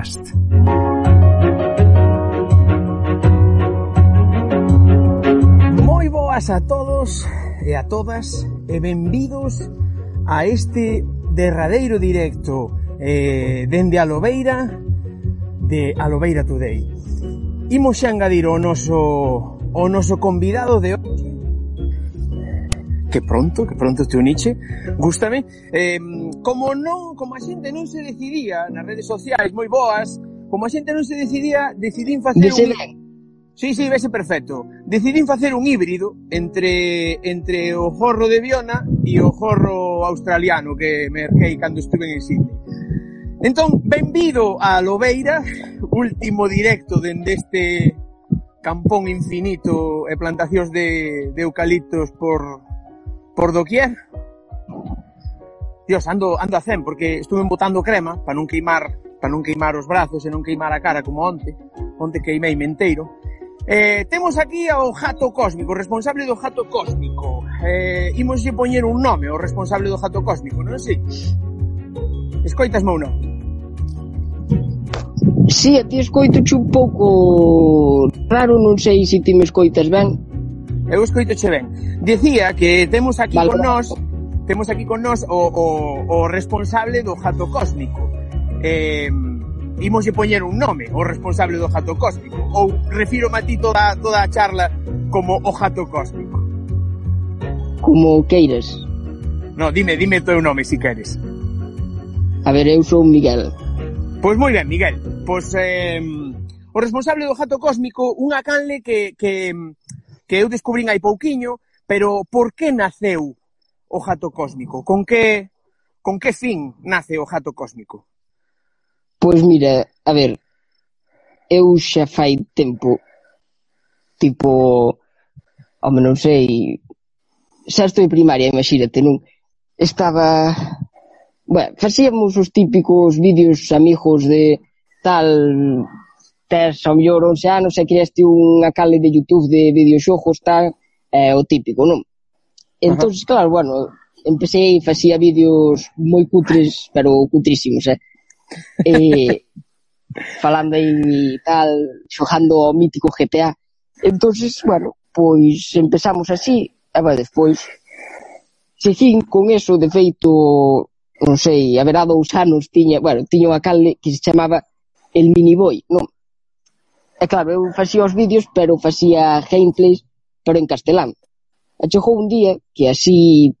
Podcast. Moi boas a todos e a todas e benvidos a este derradeiro directo eh, dende a Lobeira de Alobeira Today. Imos xa engadir o noso o noso convidado de hoxe eh, que pronto, que pronto te uniche, gustame, eh, como non, como a xente non se decidía nas redes sociais moi boas, como a xente non se decidía, decidín facer Dese un... Sí, sí, vese perfecto. Decidín facer un híbrido entre entre o jorro de Viona e o jorro australiano que me merquei cando estuve en Sydney. Entón, benvido a Lobeira, último directo dende este campón infinito e plantacións de, de eucaliptos por por doquier. Dios, ando, ando a 100 porque estuve botando crema para non queimar para non queimar os brazos e non queimar a cara como onte, onte queimei menteiro. Eh, temos aquí ao Jato Cósmico, responsable do Jato Cósmico. Eh, imos lle poñer un nome ao responsable do Jato Cósmico, non sei? Escoitas meu non? Si, sí, a ti escoito un pouco raro, non sei se ti me escoitas ben. Eu escoito che ben. Decía que temos aquí vale, con nós temos aquí con nós o, o, o responsable do jato cósmico. Eh, imoslle poñer un nome, o responsable do jato cósmico, ou refiro a ti toda, toda a charla como o jato cósmico. Como queiras. No, dime, dime o teu nome, si queres. A ver, eu sou Miguel. Pois moi ben, Miguel. Pois, eh, o responsable do jato cósmico, unha canle que, que, que eu descubrín hai pouquiño, pero por que naceu o jato cósmico? Con que con que fin nace o jato cósmico? Pois mira, a ver, eu xa fai tempo tipo home, non sei xa estou de primaria, imagínate, non? Estaba bueno, facíamos os típicos vídeos amigos de tal tes ao mellor 11 anos e creaste unha cale de Youtube de videoxogos tal, é o típico, non? Entón, claro, bueno, empecé e facía vídeos moi cutres, pero cutrísimos, eh? eh falando aí tal, xogando ao mítico GTA. entonces bueno, pois empezamos así, e vai despois seguín con eso, de feito, non sei, haberá dous anos tiña, bueno, tiña unha canle que se chamaba el miniboy, non? E claro, eu facía os vídeos, pero facía gameplays, pero en castelán. E chegou un día que así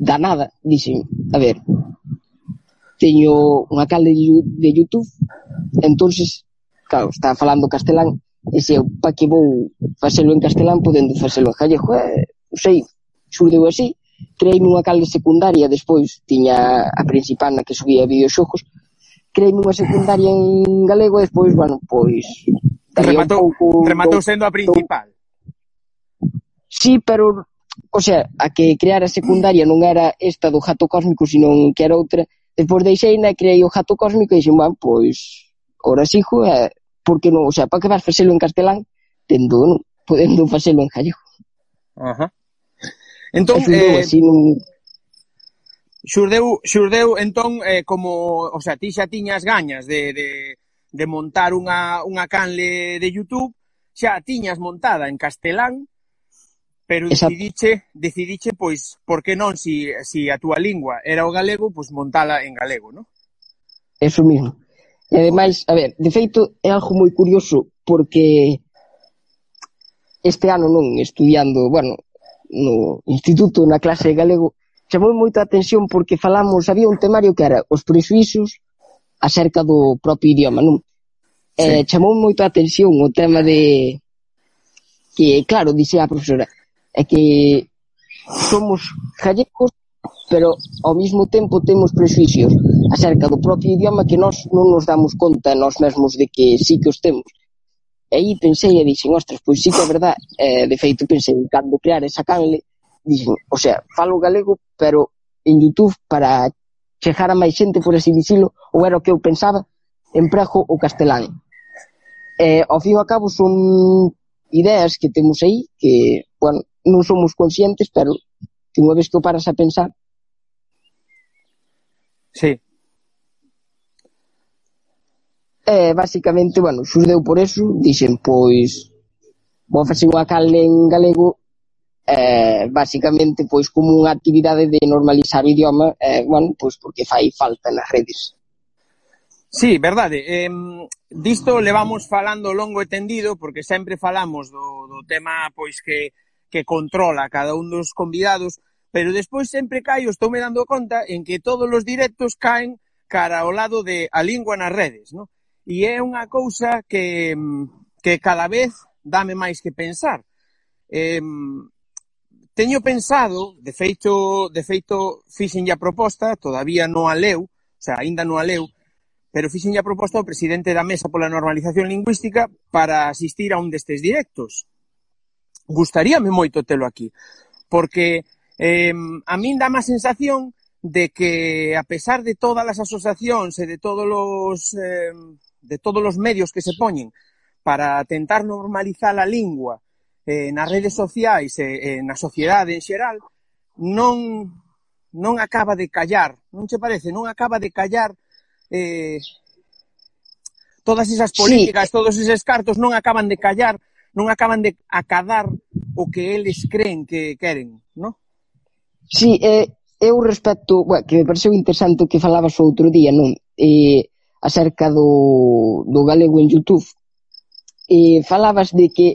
da nada dixen, a ver, teño unha canle de, de YouTube, entonces, claro, está falando castelán, e se eu pa que vou facelo en castelán podendo facelo en gallego, eh, sei, surdeu así, creíme unha cal secundaria, despois tiña a principal na que subía videoxogos, creíme unha secundaria en galego, e despois, bueno, pois... Rematou, un pouco, rematou sendo a principal. Sí, pero o sea, a que crear a secundaria non era esta do jato cósmico, sino que era outra. Despois deixei na creei o jato cósmico e dixen, bueno, pois, ora sigo, eh, porque non, o sea, para que vas facelo en castelán, tendo, non, podendo facelo en gallego. Ajá. Entón, Asundou, eh, así, non... xurdeu, xurdeu, entón, eh, como, o sea, ti xa tiñas gañas de, de, de montar unha, unha canle de YouTube, xa tiñas montada en castelán, pero Esa... decidiche, decidiche pois, por que non, si, si a túa lingua era o galego, pois montala en galego, non? Eso mismo. E ademais, a ver, de feito é algo moi curioso porque este ano non estudiando, bueno, no instituto, na clase de galego, chamou moito a atención porque falamos, había un temario que era os prejuicios acerca do propio idioma, non? Sí. Eh, chamou moito a atención o tema de que, claro, dixe a profesora, é que somos gallegos pero ao mesmo tempo temos prejuicios acerca do propio idioma que nós non nos damos conta nós mesmos de que sí que os temos. E aí pensei e dixen, ostras, pois sí que é verdad, eh, de feito pensei, cando crear esa canle, dixen, o sea, falo galego, pero en Youtube para chegar a máis xente, por así dicilo, ou era o que eu pensaba, emprego o castelán. Eh, ao fin e ao cabo son ideas que temos aí que, bueno, non somos conscientes, pero que unha vez que o paras a pensar... Sí. Eh, basicamente, bueno, xurdeu por eso, dixen, pois, vou facer unha calde en galego, eh, basicamente, pois, como unha actividade de normalizar o idioma, eh, bueno, pois, porque fai falta nas redes. Sí, verdade. Eh, disto levamos falando longo e tendido, porque sempre falamos do, do tema pois que que controla cada un dos convidados, pero despois sempre caio, estou me dando conta, en que todos os directos caen cara ao lado de a lingua nas redes, non? E é unha cousa que, mm, que cada vez dame máis que pensar. Eh, teño pensado, de feito, de feito fixen a proposta, todavía non a leu, o sea, aínda non a leu, pero fixen a proposta ao presidente da Mesa pola Normalización Lingüística para asistir a un destes directos gustaríame moito telo aquí, porque eh, a min dá má sensación de que a pesar de todas as asociacións e de todos os eh, de todos os medios que se poñen para tentar normalizar a lingua eh, nas redes sociais e eh, na sociedade en xeral, non non acaba de callar, non che parece, non acaba de callar eh, todas esas políticas, sí. todos eses cartos non acaban de callar non acaban de acadar o que eles creen que queren, non? Sí, eh, eu respecto, bueno, que me pareceu interesante o que falabas o outro día, non? Eh, acerca do, do galego en Youtube. Eh, falabas de que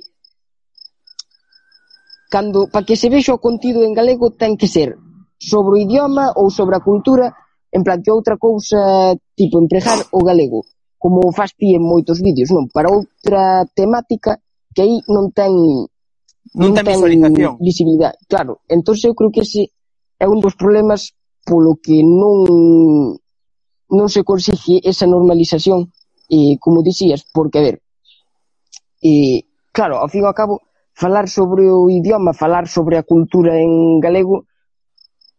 cando para que se vexa o contido en galego ten que ser sobre o idioma ou sobre a cultura, en plan que outra cousa, tipo, empregar o galego, como faz ti en moitos vídeos, non? Para outra temática blockchain non ten non, non ten, visualización. visibilidade, claro. Entón eu creo que ese é un dos problemas polo que non non se consigue esa normalización eh, como dicías, porque, a ver, eh, claro, ao fin e ao cabo, falar sobre o idioma, falar sobre a cultura en galego,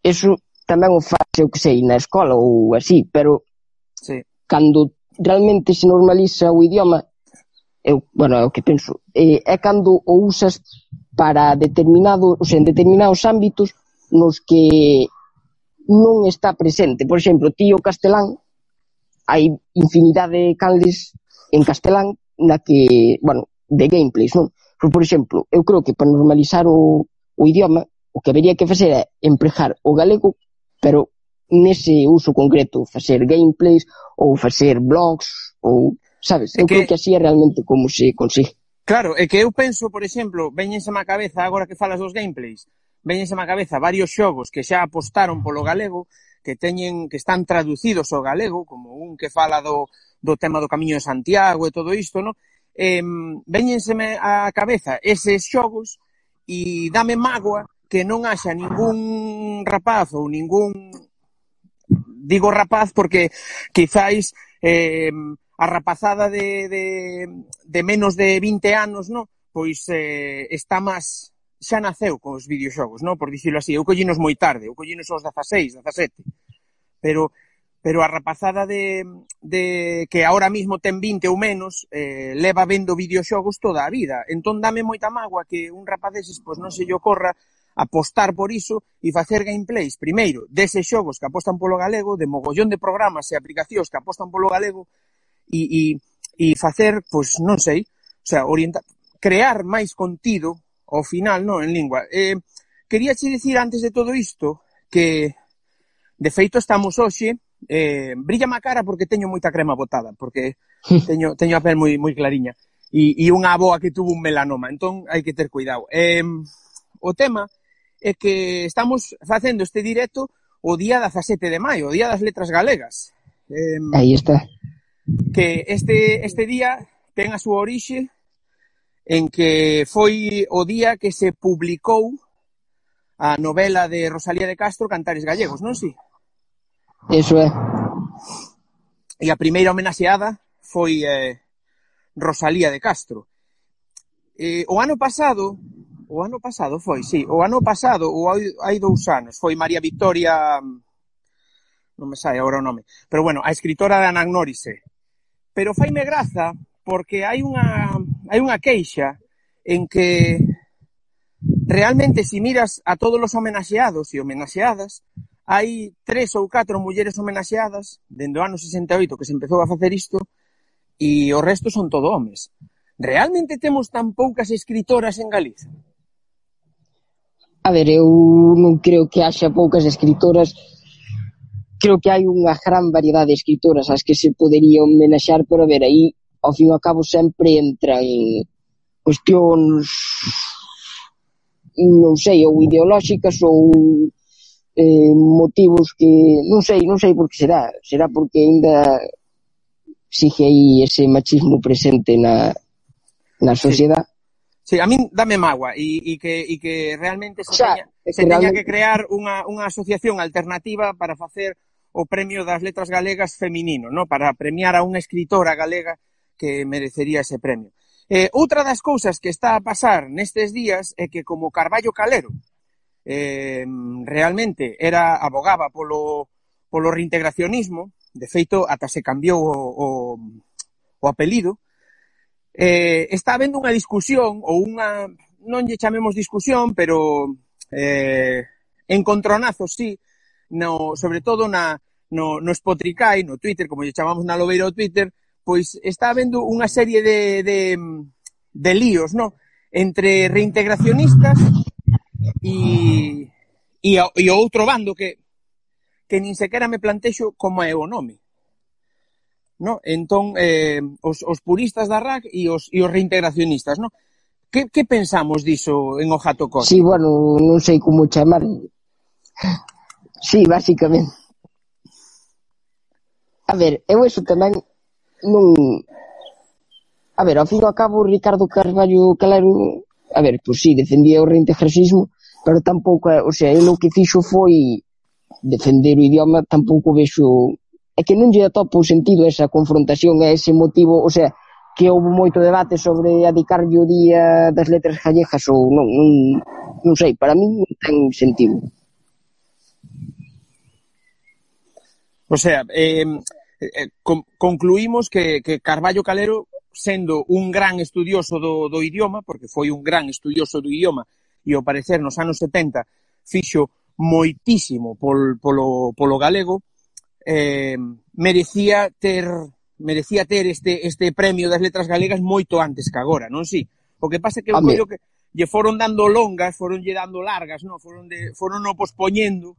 eso tamén o faz, eu que sei, na escola ou así, pero sí. cando realmente se normaliza o idioma, eu, bueno, é o que penso, eh, é cando o usas para determinado, o sea, en determinados ámbitos nos que non está presente. Por exemplo, ti o castelán, hai infinidade de canles en castelán na que, bueno, de gameplays, non? Pero, por exemplo, eu creo que para normalizar o, o idioma, o que habería que facer é empregar o galego, pero nese uso concreto, facer gameplays ou facer blogs ou sabes? Eu que... creo que así é realmente como se consigue. Claro, é que eu penso, por exemplo, veñense má cabeza agora que falas dos gameplays, veñense má cabeza varios xogos que xa apostaron polo galego, que teñen que están traducidos ao galego, como un que fala do, do tema do Camiño de Santiago e todo isto, no? Eh, veñenseme á cabeza eses xogos e dame mágoa que non haxa ningún rapaz ou ningún digo rapaz porque quizáis eh, a rapazada de, de, de menos de 20 anos, no? pois eh, está máis xa naceu cos videoxogos, no? por dicirlo así. Eu collinos moi tarde, eu collinos aos 16, 17. Pero pero a rapazada de, de que ahora mismo ten 20 ou menos eh, leva vendo videoxogos toda a vida. Entón dame moita mágoa que un rapaz deses pois non se lle ocorra apostar por iso e facer gameplays primeiro deses xogos que apostan polo galego, de mogollón de programas e aplicacións que apostan polo galego e, e, e facer, pois, non sei, o sea, orientar, crear máis contido ao final, non, en lingua. Eh, quería che dicir antes de todo isto que de feito estamos hoxe eh, brilla má cara porque teño moita crema botada, porque teño, teño a pel moi, moi clariña e, e unha aboa que tuvo un melanoma, entón hai que ter cuidado. Eh, o tema é que estamos facendo este directo o día da 17 de maio, o día das letras galegas. Eh, Aí está que este, este día ten a súa orixe en que foi o día que se publicou a novela de Rosalía de Castro Cantares Gallegos, non si? Iso é. E a primeira homenaxeada foi eh, Rosalía de Castro. Eh, o ano pasado, o ano pasado foi, si, sí, o ano pasado, ou hai, hai dous anos, foi María Victoria, non me sai agora o nome, pero bueno, a escritora de Anagnórise, pero faime graza porque hai unha hai unha queixa en que realmente si miras a todos os homenaxeados e homenaxeadas, hai tres ou catro mulleres homenaxeadas dende o ano 68 que se empezou a facer isto e o resto son todo homes. Realmente temos tan poucas escritoras en Galiza? A ver, eu non creo que haxa poucas escritoras creo que hai unha gran variedade de escritoras as que se podería homenaxar, pero a ver, aí ao fin e ao cabo sempre entran cuestións non sei, ou ideolóxicas ou eh, motivos que non sei, non sei por que será, será porque aínda sigue aí ese machismo presente na, na sociedade. Sí. sí, a min dame magua e, e, que, e que realmente se, o sea, teña, se realmente... teña que crear unha, unha asociación alternativa para facer o Premio das Letras Galegas Feminino, no? para premiar a unha escritora galega que merecería ese premio. Eh, outra das cousas que está a pasar nestes días é que como Carballo Calero eh, realmente era abogaba polo, polo reintegracionismo, de feito, ata se cambiou o, o, o apelido, eh, está habendo unha discusión ou unha, non lle chamemos discusión, pero eh, encontronazos, sí, no, sobre todo na, no, no Spotify, no Twitter, como lle chamamos na Lobeira o Twitter, pois está habendo unha serie de, de, de líos, no? entre reintegracionistas e, e, e o outro bando que, que nin sequera me plantexo como é o nome. No? Entón, eh, os, os puristas da RAC e os, e os reintegracionistas, no? Que, que pensamos diso en o Jato Costa? Sí, bueno, non sei como chamar. Sí, basicamente. A ver, eu eso tamén non... A ver, ao fin e ao cabo, Ricardo Carvalho Calero, a ver, pois si, sí, defendía o reintegrasismo, pero tampouco, o sea, eu o que fixo foi defender o idioma, tampouco vexo... É que non lle atopo o sentido esa confrontación, a ese motivo, o sea, que houve moito debate sobre adicarlle o día das letras gallegas ou non, non, non sei, para mí non ten sentido. O sea, eh, eh, con, concluímos que, que Carballo Calero, sendo un gran estudioso do, do idioma, porque foi un gran estudioso do idioma, e ao parecer nos anos 70 fixo moitísimo pol, polo, polo galego, eh, merecía ter merecía ter este, este premio das letras galegas moito antes que agora, non si? O que pasa é que eu collo que lle foron dando longas, foron lle dando largas, non? Foron, de, foron no pospoñendo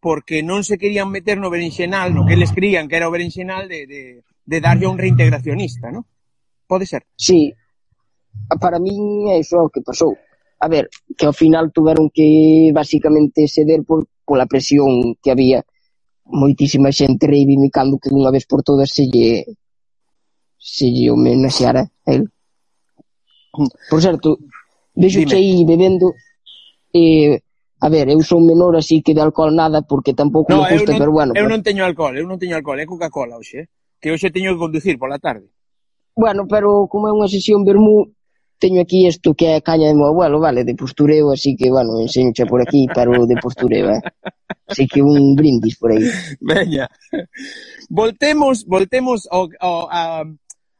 porque non se querían meter no berenxenal, no que eles crían que era o berenxenal de, de, de darlle un reintegracionista, non? Pode ser? Sí, para min é iso o que pasou. A ver, que ao final tuveron que basicamente ceder por, pola presión que había moitísima xente reivindicando que unha vez por todas se lle se lle homenaxeara a él. Por certo, vexo aí bebendo eh, A ver, eu son menor así que de alcohol nada porque tampouco no, me gusta, non, pero bueno. Eu pero... non teño alcohol, eu non teño alcohol, é Coca-Cola hoxe, eh? que hoxe teño que conducir pola tarde. Bueno, pero como é unha sesión vermú, teño aquí isto que é a caña de meu abuelo, vale, de postureo, así que, bueno, enseñoche por aquí para o de postureo, eh? Así que un brindis por aí. Veña. Voltemos, voltemos ao, ao,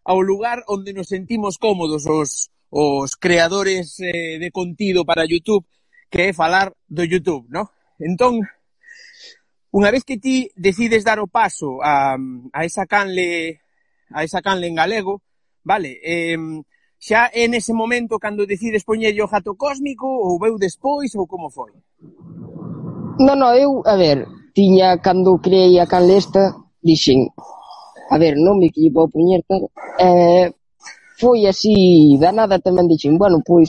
ao lugar onde nos sentimos cómodos os, os creadores eh, de contido para YouTube, que é falar do YouTube, no? Entón, unha vez que ti decides dar o paso a, a esa canle a esa canle en galego, vale, eh, xa en ese momento cando decides poñerlle o jato cósmico ou veu despois ou como foi? Non, non, eu, a ver, tiña cando creei a canle esta, dixen, a ver, non me que vou poñer, pero, Eh, foi así, da nada tamén dixen, bueno, pois,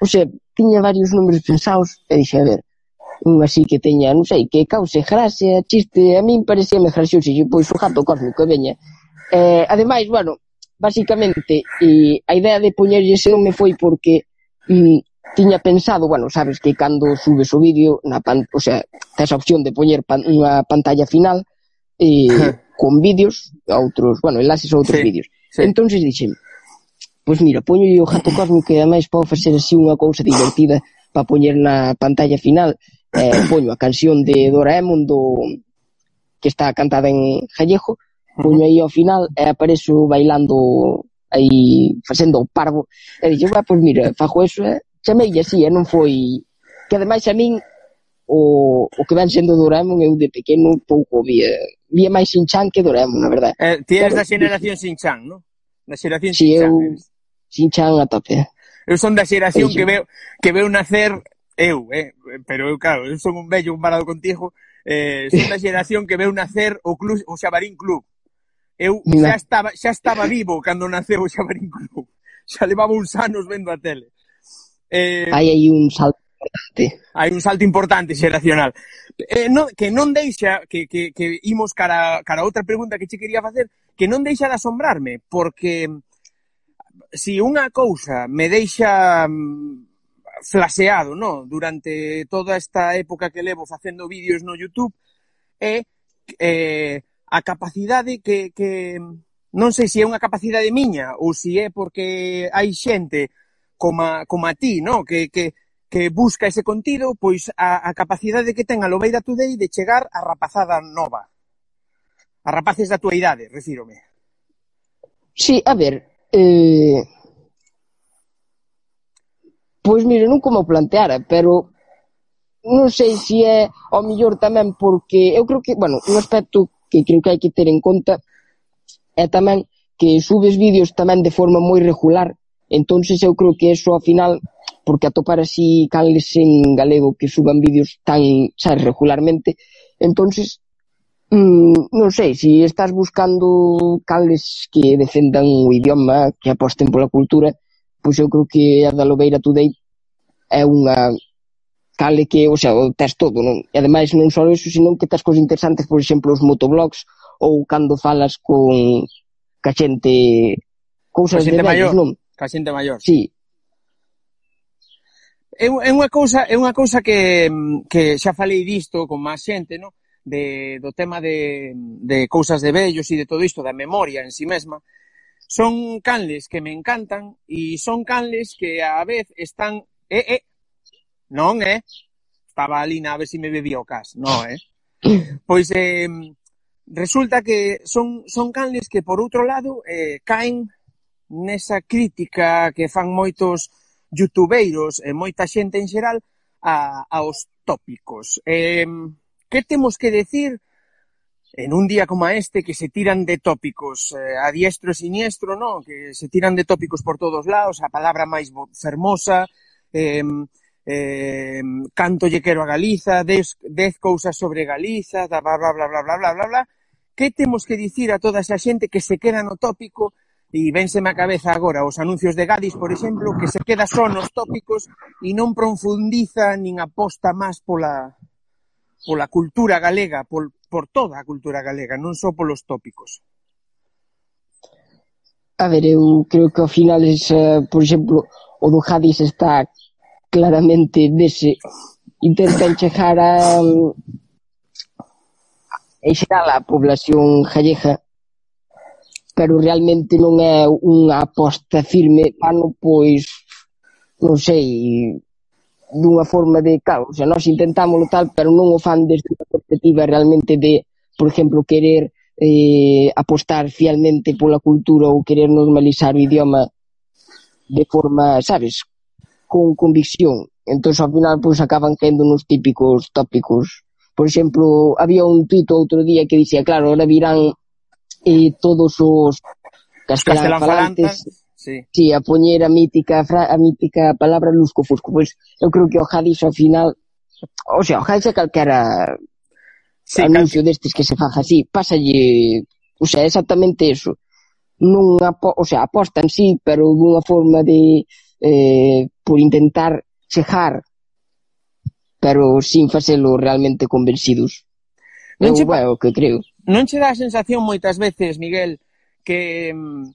o sea, tiña varios números pensados e dixe, a ver, un así que teña, non sei, que cause gracia, chiste, a min parecíame gracioso, e pois o gato cósmico, e veña. Eh, ademais, bueno, basicamente, e a idea de poñerlle ese nome foi porque mm, tiña pensado, bueno, sabes que cando subes o vídeo, na pan, o sea, tes a opción de poñer pan, unha pantalla final, e, con vídeos, outros, bueno, enlaces a outros sí, vídeos. Sí. Entonces dixen, Pois mira, poño o gato cósmico e ademais para facer así unha cousa divertida para poñer na pantalla final. Eh, poño a canción de Doraemon do que está cantada en gallego, poño aí ao final e eh, aparezo bailando aí facendo o parvo e dixo, va, pois mira, fajo eso eh? chamei así, e eh? non foi que ademais a min o, o que ven sendo Doraemon eu de pequeno pouco vía vía máis Sinchan que Doraemon, na verdade. Eh, ti eres da xeración Sinchan, non? Da xeración si Sinchan. Eu, eres. Chinchan a tope. Eu son da xeración que veo que veo nacer eu, eh, pero eu claro, eu son un vello comparado contigo, eh, son da xeración que veu nacer o club o Xabarín Club. Eu Mira. xa estaba xa estaba vivo cando naceu o Xabarín Club. Xa levaba uns anos vendo a tele. Eh, hai aí un salto importante. Hai un salto importante xeracional. Eh, no, que non deixa que, que, que imos cara, cara a outra pregunta que che quería facer, que non deixa de asombrarme, porque si unha cousa me deixa mm, flaseado, no, durante toda esta época que levo facendo vídeos no YouTube é eh, a capacidade que, que non sei se é unha capacidade miña ou se é porque hai xente como, como a ti, no? que, que, que busca ese contido, pois a, a capacidade que ten a Lobeira Today de chegar a rapazada nova. A rapaces da tua idade, refírome. Sí, a ver, Eh, pois mire, non como planteara, pero non sei se é ao mellor tamén porque eu creo que, bueno, un aspecto que creo que hai que ter en conta é tamén que subes vídeos tamén de forma moi regular, entonces eu creo que eso ao final porque atopar así canles en galego que suban vídeos tan, sabes, regularmente, entonces Mm, non sei, se si estás buscando cales que defendan o idioma, que aposten pola cultura, pois eu creo que a da Lobeira Today é unha cale que, o sea, o tes todo, non? E ademais non só iso, senón que tes cosas interesantes, por exemplo, os motoblogs ou cando falas con ca xente cousas ca xente de vellos, maior, non? Ca xente maior. Sí. É, é unha cousa, é unha cousa que, que xa falei disto con máis xente, non? de, do tema de, de cousas de vellos e de todo isto, da memoria en si sí mesma, son canles que me encantan e son canles que a vez están... Eh, eh, non, eh? Estaba ali na a ver se si me bebía o cas. Non, eh? Pois eh, resulta que son, son canles que, por outro lado, eh, caen nesa crítica que fan moitos youtubeiros e moita xente en xeral a, aos tópicos. Eh, que temos que decir en un día como este que se tiran de tópicos eh, a diestro e siniestro, no? que se tiran de tópicos por todos lados, a palabra máis fermosa, eh, eh, canto lle quero a Galiza, dez, dez cousas sobre Galiza, da bla, bla, bla, bla, bla, bla, bla, bla. Que temos que dicir a toda esa xente que se queda no tópico e vénseme a cabeza agora os anuncios de Gadis, por exemplo, que se queda só nos tópicos e non profundiza nin aposta máis pola, pola cultura galega, por, por toda a cultura galega, non só polos tópicos? A ver, eu creo que ao final, es, eh, por exemplo, o do Hadis está claramente dese intentan chegar a mm, en xeral a población gallega pero realmente non é unha aposta firme pano pois non sei dunha forma de, claro, xa nós intentámoslo tal, pero non o fan desde unha perspectiva realmente de, por exemplo, querer eh, apostar fielmente pola cultura ou querer normalizar o idioma de forma, sabes, con convicción. Entón, ao final, pois, acaban caendo nos típicos tópicos. Por exemplo, había un tuito outro día que dicía, claro, ahora virán eh, todos os castelán falantes Sí. sí, a poñer a mítica, fra, a mítica palabra lusco-fusco. Pois eu creo que o Hadis ao final... O sea, o Hadis é calquera sí, anuncio cal... destes que se faja así. Pásalle... O sea, exactamente eso. Non apo... O sea, aposta en sí, pero dunha forma de... Eh, por intentar chejar pero sin facelo realmente convencidos. Non eu, che... bueno, que creo. Non che dá a sensación moitas veces, Miguel, que mm,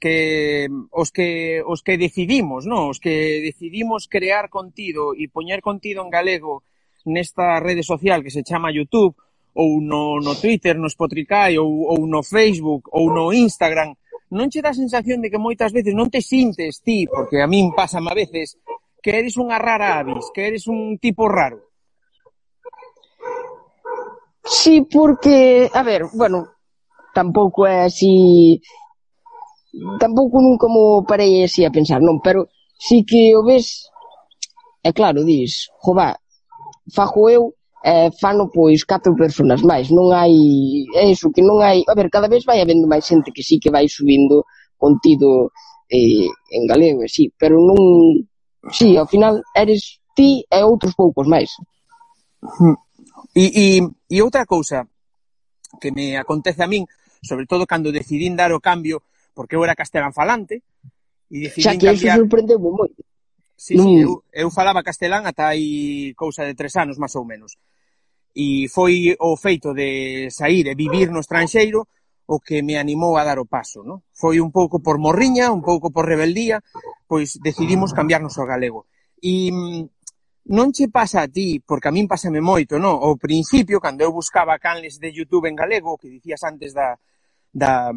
que os que os que decidimos, non? Os que decidimos crear contido e poñer contido en galego nesta rede social que se chama YouTube ou no, no Twitter, no Spotify ou, ou no Facebook ou no Instagram, non che dá sensación de que moitas veces non te sintes ti, porque a min pasa a veces que eres unha rara avis, que eres un tipo raro. Sí, porque, a ver, bueno, tampouco é así tampouco nunca mo parei así a pensar, non, pero sí que o ves, é claro, dis, jová, fajo eu, eh, fano pois catro personas máis, non hai, é iso, que non hai, a ver, cada vez vai habendo máis xente que sí que vai subindo contido eh, en galego, sí, pero non, sí, ao final eres ti e outros poucos máis. Hmm. E, e, e outra cousa que me acontece a min, sobre todo cando decidín dar o cambio porque eu era castelán falante, e decidín Xa que cambiar... eso sorprendeu-me moito. Sí, non... sí, mm. eu, eu falaba castelán ata aí cousa de tres anos, máis ou menos. E foi o feito de sair e vivir no estranxeiro o que me animou a dar o paso, non? Foi un pouco por morriña, un pouco por rebeldía, pois decidimos cambiarnos ao galego. E mm, non che pasa a ti, porque a min pasame moito, non? Ao principio, cando eu buscaba canles de YouTube en galego, que dicías antes da, da,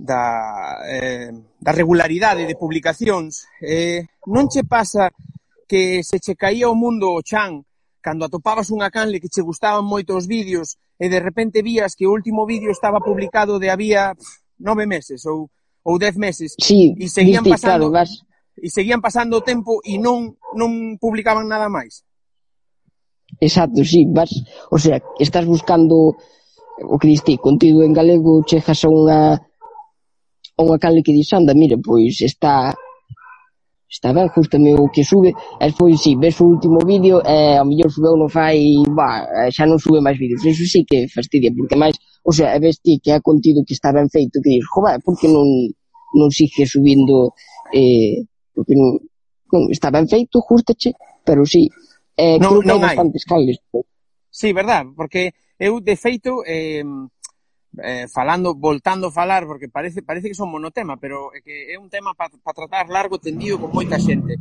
da, eh, da regularidade de publicacións, eh, non che pasa que se che caía o mundo o chan cando atopabas unha canle que che gustaban moito os vídeos e de repente vías que o último vídeo estaba publicado de había nove meses ou, ou dez meses sí, e seguían viste, pasando claro, vas... e seguían pasando o tempo e non non publicaban nada máis. Exacto, sí, vas, o sea, estás buscando o que diste, contido en galego, chegas a unha unha canle que dis, anda, mire, pois está está ben, justo o que sube, e foi, si, ves o último vídeo, e ao mellor subeu non fai, bah, xa non sube máis vídeos, iso sí que fastidia, porque máis, o sea, ves ti que é contido que está ben feito, que dis, por porque non, non sigue subindo, eh, porque non, non, está ben feito, justache, pero sí, eh, non, creo que non hai bastantes canles. Sí, verdad, porque eu, de feito, eh, eh, falando, voltando a falar, porque parece, parece que son monotema, pero é que é un tema para pa tratar largo, tendido, con moita xente.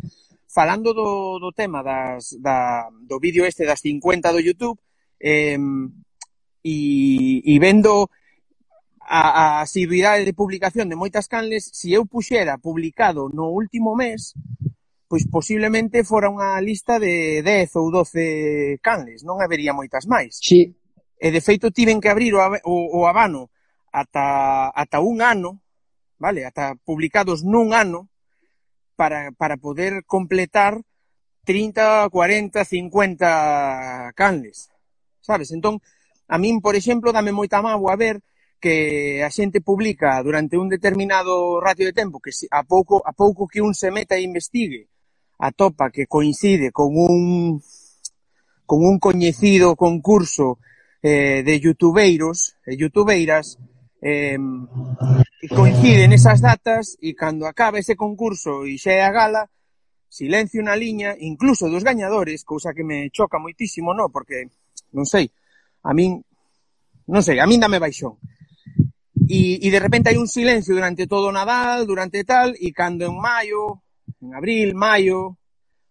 Falando do, do tema das, da, do vídeo este das 50 do YouTube, eh, e, e vendo a, a asiduidade de publicación de moitas canles, se eu puxera publicado no último mes, pois posiblemente fora unha lista de 10 ou 12 canles, non habería moitas máis. Sí, E, de feito, tiven que abrir o, o, o abano ata, ata un ano, vale? ata publicados nun ano, para, para poder completar 30, 40, 50 canles. Sabes? Entón, a min, por exemplo, dame moita mágoa ver que a xente publica durante un determinado ratio de tempo que a pouco a pouco que un se meta e investigue atopa que coincide con un con un coñecido concurso eh, de youtubeiros e youtubeiras eh, coinciden esas datas e cando acaba ese concurso e xa é a gala, silencio na liña, incluso dos gañadores, cousa que me choca moitísimo, no, porque, non sei, a min, non sei, a min dame baixón. E, e de repente hai un silencio durante todo o Nadal, durante tal, e cando en maio, en abril, maio,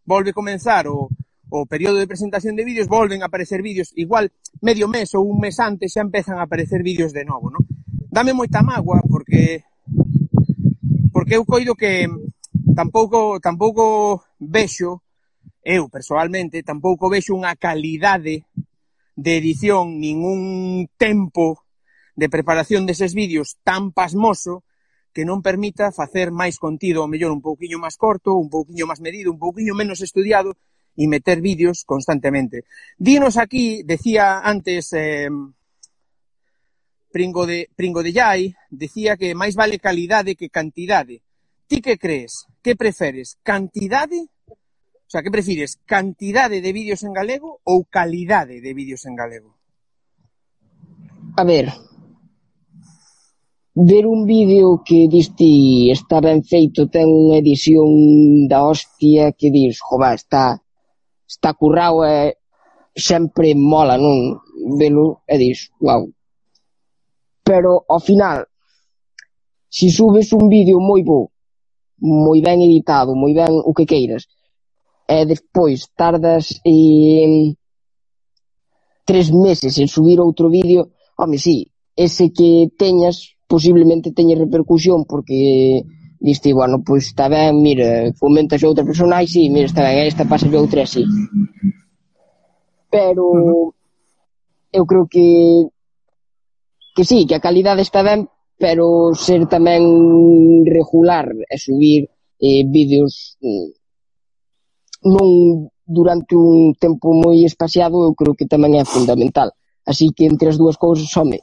volve a comenzar o, o período de presentación de vídeos volven a aparecer vídeos, igual medio mes ou un mes antes xa empezan a aparecer vídeos de novo, non? Dame moita mágoa porque porque eu coido que tampouco tampouco vexo eu persoalmente tampouco vexo unha calidade de edición nin un tempo de preparación deses vídeos tan pasmoso que non permita facer máis contido, ou mellor un pouquiño máis corto, un pouquiño máis medido, un pouquiño menos estudiado, e meter vídeos constantemente. Dinos aquí, decía antes eh, Pringo, de, Pringo de Yai, decía que máis vale calidade que cantidade. Ti que crees? Que preferes? Cantidade? O sea, que prefires? Cantidade de vídeos en galego ou calidade de vídeos en galego? A ver, ver un vídeo que diste está ben feito, ten unha edición da hostia que dis, jova, está está currado e sempre mola, non? Velo e dis, wow. Pero, ao final, se subes un vídeo moi bo, moi ben editado, moi ben o que queiras, e despois tardas e, tres meses en subir outro vídeo, home, sí, ese que teñas posiblemente teña repercusión porque diste, bueno, pois está ben, mira, fomentas outra personaxe, sí, mira, está ben, esta pasa outra así. Pero eu creo que que sí, que a calidade está ben, pero ser tamén regular e subir eh, vídeos mm, non durante un tempo moi espaciado, eu creo que tamén é fundamental. Así que entre as dúas cousas, home,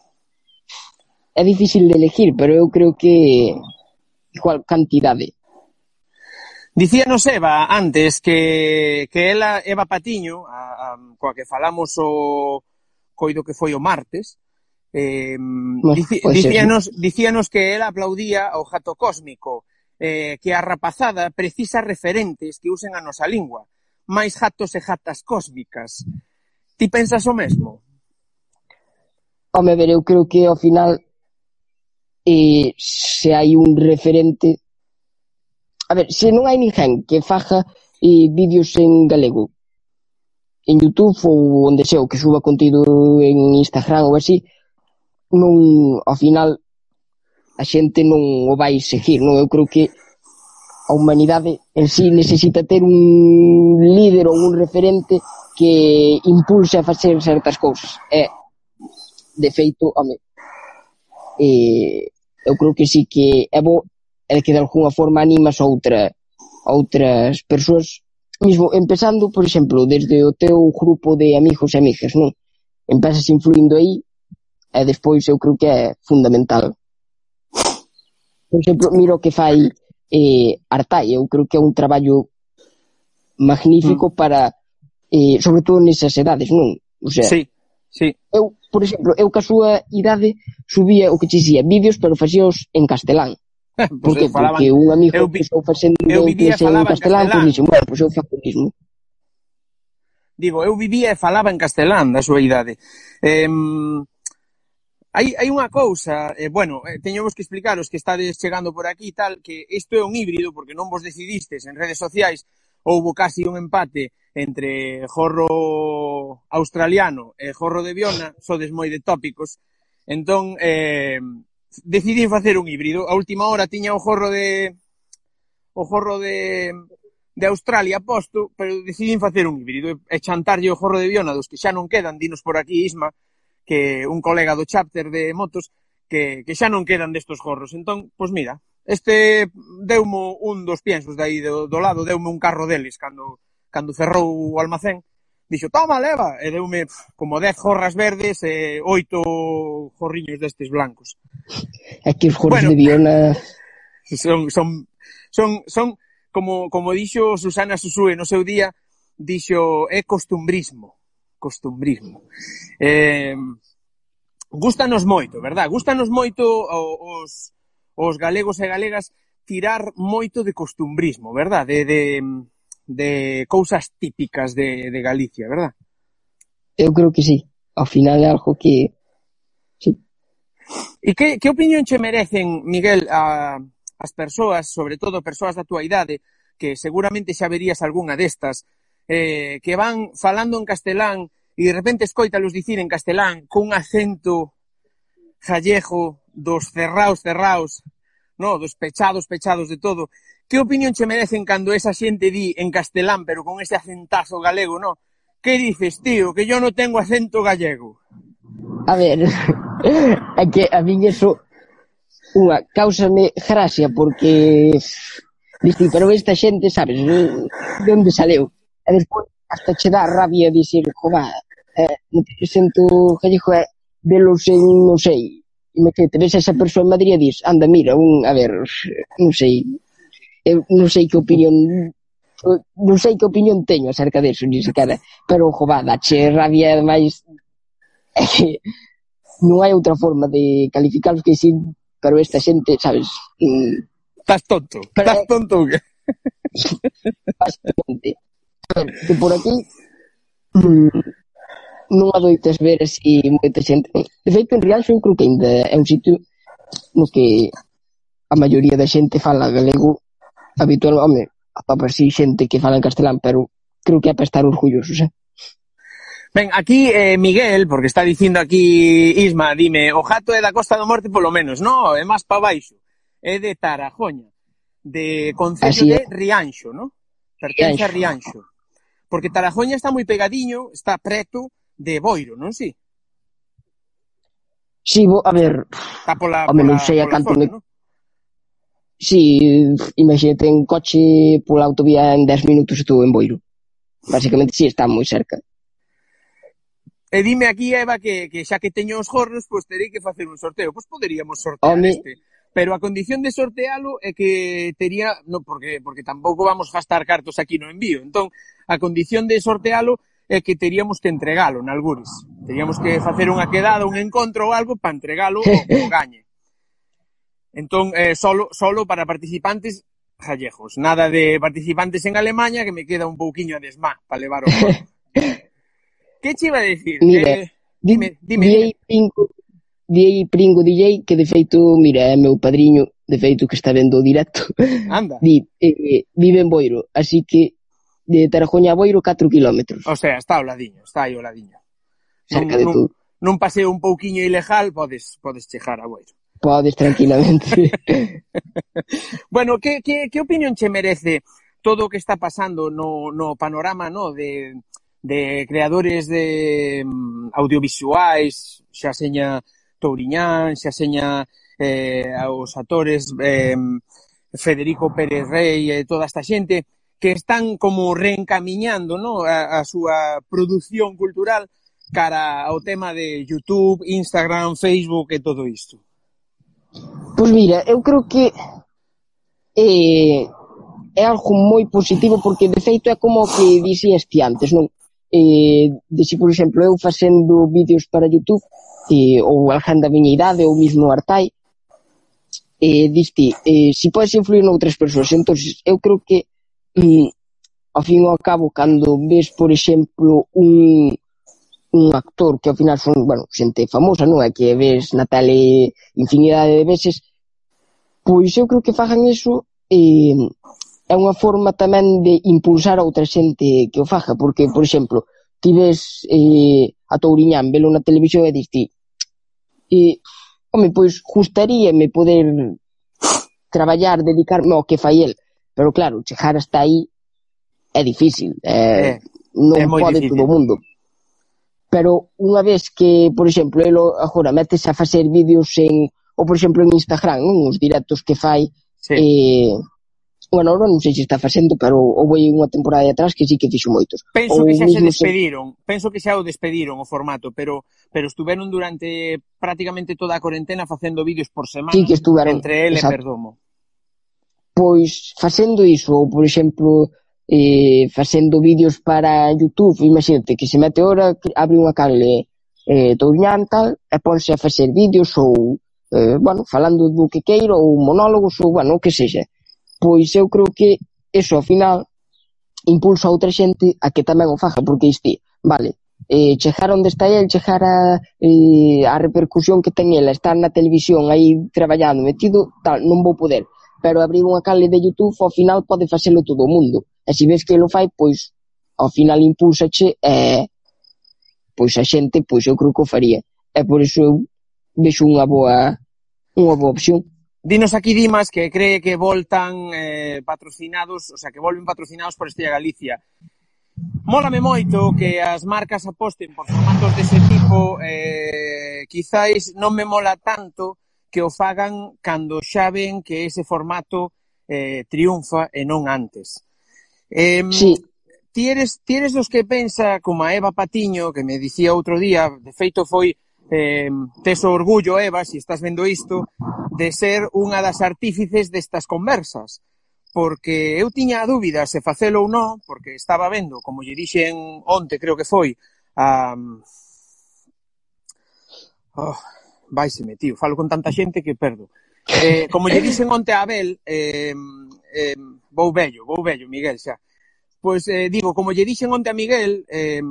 é difícil de elegir, pero eu creo que igual cantidade. Dicíanos Eva antes que, que ela, Eva Patiño, a, a, coa que falamos o coido que foi o martes, eh, bueno, dici, pois pues dicíanos, dicíanos que ela aplaudía o jato cósmico, eh, que a rapazada precisa referentes que usen a nosa lingua, máis jatos e jatas cósmicas. Ti pensas o mesmo? Home, ver, eu creo que ao final e se hai un referente a ver, se non hai ninguén que faja eh, vídeos en galego en Youtube ou onde sea ou que suba contido en Instagram ou así non, ao final a xente non o vai seguir non? eu creo que a humanidade en sí necesita ter un líder ou un referente que impulse a facer certas cousas e de feito, home eh, eu creo que sí que é bo é que de alguna forma animas outra, outras persoas mismo empezando, por exemplo, desde o teu grupo de amigos e amigas, non? Empezas influindo aí e despois eu creo que é fundamental. Por exemplo, miro que fai eh, Artai, eu creo que é un traballo magnífico mm. para eh, sobre todo nesas edades, non? O sea, sí, sí. Eu por exemplo, eu ca súa idade subía o que che dicía, vídeos, pero facíaos en castelán. Pois por que? Porque un amigo eu, vi, que estou facendo eu vivía, en castelán, pois dixo, bueno, pois eu faco o mismo. Digo, eu vivía e falaba en castelán da súa idade. Eh, Hai, hai unha cousa, eh, bueno, eh, teñemos que explicaros que estades chegando por aquí e tal, que isto é un híbrido, porque non vos decidistes en redes sociais, houbo casi un empate entre jorro australiano e jorro de Viona, sodes moi de tópicos. Entón, eh, decidí facer un híbrido. A última hora tiña o jorro de o jorro de de Australia posto, pero decidín facer un híbrido e chantarlle o jorro de Viona dos que xa non quedan, dinos por aquí Isma, que un colega do chapter de motos que, que xa non quedan destos jorros. Entón, pois mira, este deumo un dos piensos de aí do, do lado, deume un carro deles cando cando cerrou o almacén, dixo, toma, leva, e deume como 10 jorras verdes e oito jorriños destes blancos. É que os jorros bueno, de Viona... Son, son, son, son como, como dixo Susana Susue no seu día, dixo, é costumbrismo, costumbrismo. Eh, gustanos moito, verdad? Gustanos moito os, os galegos e galegas tirar moito de costumbrismo, verdad? De, de, de cousas típicas de, de Galicia, verdad? Eu creo que sí. Ao final é algo que... Sí. E que, que opinión che merecen, Miguel, a, as persoas, sobre todo persoas da tua idade, que seguramente xa verías algunha destas, eh, que van falando en castelán e de repente escoítalos dicir en castelán cun acento gallego dos cerraos, cerraos, no, dos pechados, pechados de todo, Que opinión che merecen cando esa xente di en castelán, pero con ese acentazo galego, no? Que dices, tío, que yo non tengo acento gallego? A ver, é que a min eso unha causame gracia porque dixi, pero esta xente, sabes, de onde saleu? E despois hasta che dá rabia dicir, jova, eh, non te sento gallego, eh, é velos en, non sei, e me que esa persoa en Madrid e dis, anda, mira, un, a ver, non sei, eu non sei que opinión non sei que opinión teño acerca deso, ni sequera, pero jo, va, dache rabia máis é que non hai outra forma de calificarlos que sin pero esta xente, sabes, mm, estás tonto, pero, estás tonto que? Bastante. A ver, que por aquí mm, non adoitas ver así moita xente. De feito, en Rianxo eu creo que ainda é un sitio no que a maioría da xente fala galego habitual, home, atopasí xente que fala en castelán, pero creo que é para estar orgullosos, eh? Ben, aquí eh, Miguel, porque está dicindo aquí Isma, dime, o jato é da Costa do Morte polo menos, no, é máis pa baixo, é de Tarajoña, de Concello de Rianxo, no? Pertence a Rianxo. Porque Tarajoña está moi pegadiño, está preto de Boiro, non si? Sí? Si, sí, bo, a ver, está pola, home, pola, non sei a canto, zona, me... no? Si, imagínate en coche pola autovía en 10 minutos estou en Boiro. Básicamente, si, está moi cerca. E dime aquí, Eva, que, que xa que teño os gorros, pois terei que facer un sorteo. Pois poderíamos sortear Home. este. Pero a condición de sortealo é que tería... No, porque, porque tampouco vamos gastar cartos aquí no envío. Entón, a condición de sortealo é que teríamos que entregalo, nalgures. Teríamos que facer unha quedada, un encontro ou algo para entregalo o, o gañe. Entón, eh, solo, solo para participantes gallegos. Nada de participantes en Alemanha, que me queda un pouquiño de desmá para levar o Que che iba a decir? Mira, eh, dime, dime. DJ Pingo, DJ Pringo DJ, que de feito, mira, é meu padriño, de feito que está vendo o directo. Anda. Di, eh, eh, vive en Boiro, así que de Tarajoña a Boiro 4 km. O sea, está ao ladiño, está aí ao ladiño. Cerca non, de non, todo. non paseo un pouquiño ilegal, podes, podes chegar a Boiro. Podes tranquilamente. bueno, que, que, que opinión che merece todo o que está pasando no, no panorama no de, de creadores de mm, audiovisuais, xa seña Touriñán, xa seña eh, aos actores eh, Federico Pérez Rey e eh, toda esta xente que están como reencamiñando no? a, a súa produción cultural cara ao tema de YouTube, Instagram, Facebook e todo isto. Pois mira, eu creo que eh, é algo moi positivo porque de feito é como o que dixías ti antes, non? Eh, de si, por exemplo, eu facendo vídeos para Youtube eh, ou alguén da miña idade ou mismo Artai eh, diste, eh, si podes influir noutras persoas entonces eu creo que mm, ao fin e ao cabo, cando ves, por exemplo, un, un actor que ao final son, bueno, xente famosa, non? É que ves na tele infinidade de veces. Pois eu creo que fagan iso e é unha forma tamén de impulsar a outra xente que o faja, porque, por exemplo, ti ves eh, a Touriñán, velo na televisión e dis ti, e, home, pois, gustaríame poder traballar, dedicarme ao que fai el, pero claro, chegar hasta aí é difícil, eh, é, non é pode difícil. todo o mundo pero unha vez que, por exemplo, ele agora métese a facer vídeos en, ou por exemplo en Instagram, non? os directos que fai, sí. eh, bueno, agora non sei se está facendo, pero houve unha temporada de atrás que sí que fixo moitos. Penso ou que xa se despediron, se... penso que xa o despediron o formato, pero pero estuveron durante prácticamente toda a cuarentena facendo vídeos por semana sí, que estuveron, entre ele e Perdomo. Pois facendo iso, ou por exemplo, eh, facendo vídeos para Youtube, imagínate que se mete hora, que abre unha canle eh, touñán tal, e ponse a facer vídeos ou, eh, bueno, falando do que queiro, ou monólogos, ou, bueno, o que sexa. Pois eu creo que eso, ao final, impulsa a outra xente a que tamén o faja, porque isti, vale, eh, chegar onde está el, chegar a, eh, a repercusión que ten ela, estar na televisión aí traballando, metido, tal, non vou poder. Pero abrir unha canle de Youtube ao final pode facelo todo o mundo. E se ves que lo fai, pois ao final impulsache e eh, pois a xente, pois eu creo que o faría. E por iso eu vexo unha boa unha boa opción. Dinos aquí Dimas que cree que voltan eh, patrocinados, o sea, que volven patrocinados por Estrella Galicia. Mólame moito que as marcas aposten por formatos dese tipo, eh, quizáis non me mola tanto que o fagan cando xa ven que ese formato eh, triunfa e non antes. Eh, sí. Ti eres, ti eres dos que pensa, como a Eva Patiño, que me dicía outro día, de feito foi eh, tes o orgullo, Eva, se si estás vendo isto, de ser unha das artífices destas conversas. Porque eu tiña a dúbida se facelo ou non, porque estaba vendo, como lle dixen onte, creo que foi, a... Oh, vai se tío, falo con tanta xente que perdo. Eh, como lle dixen onte a Abel, eh, eh, vou vello, vou vello, Miguel, xa. Pois eh, digo, como lle dixen onte a Miguel, eh,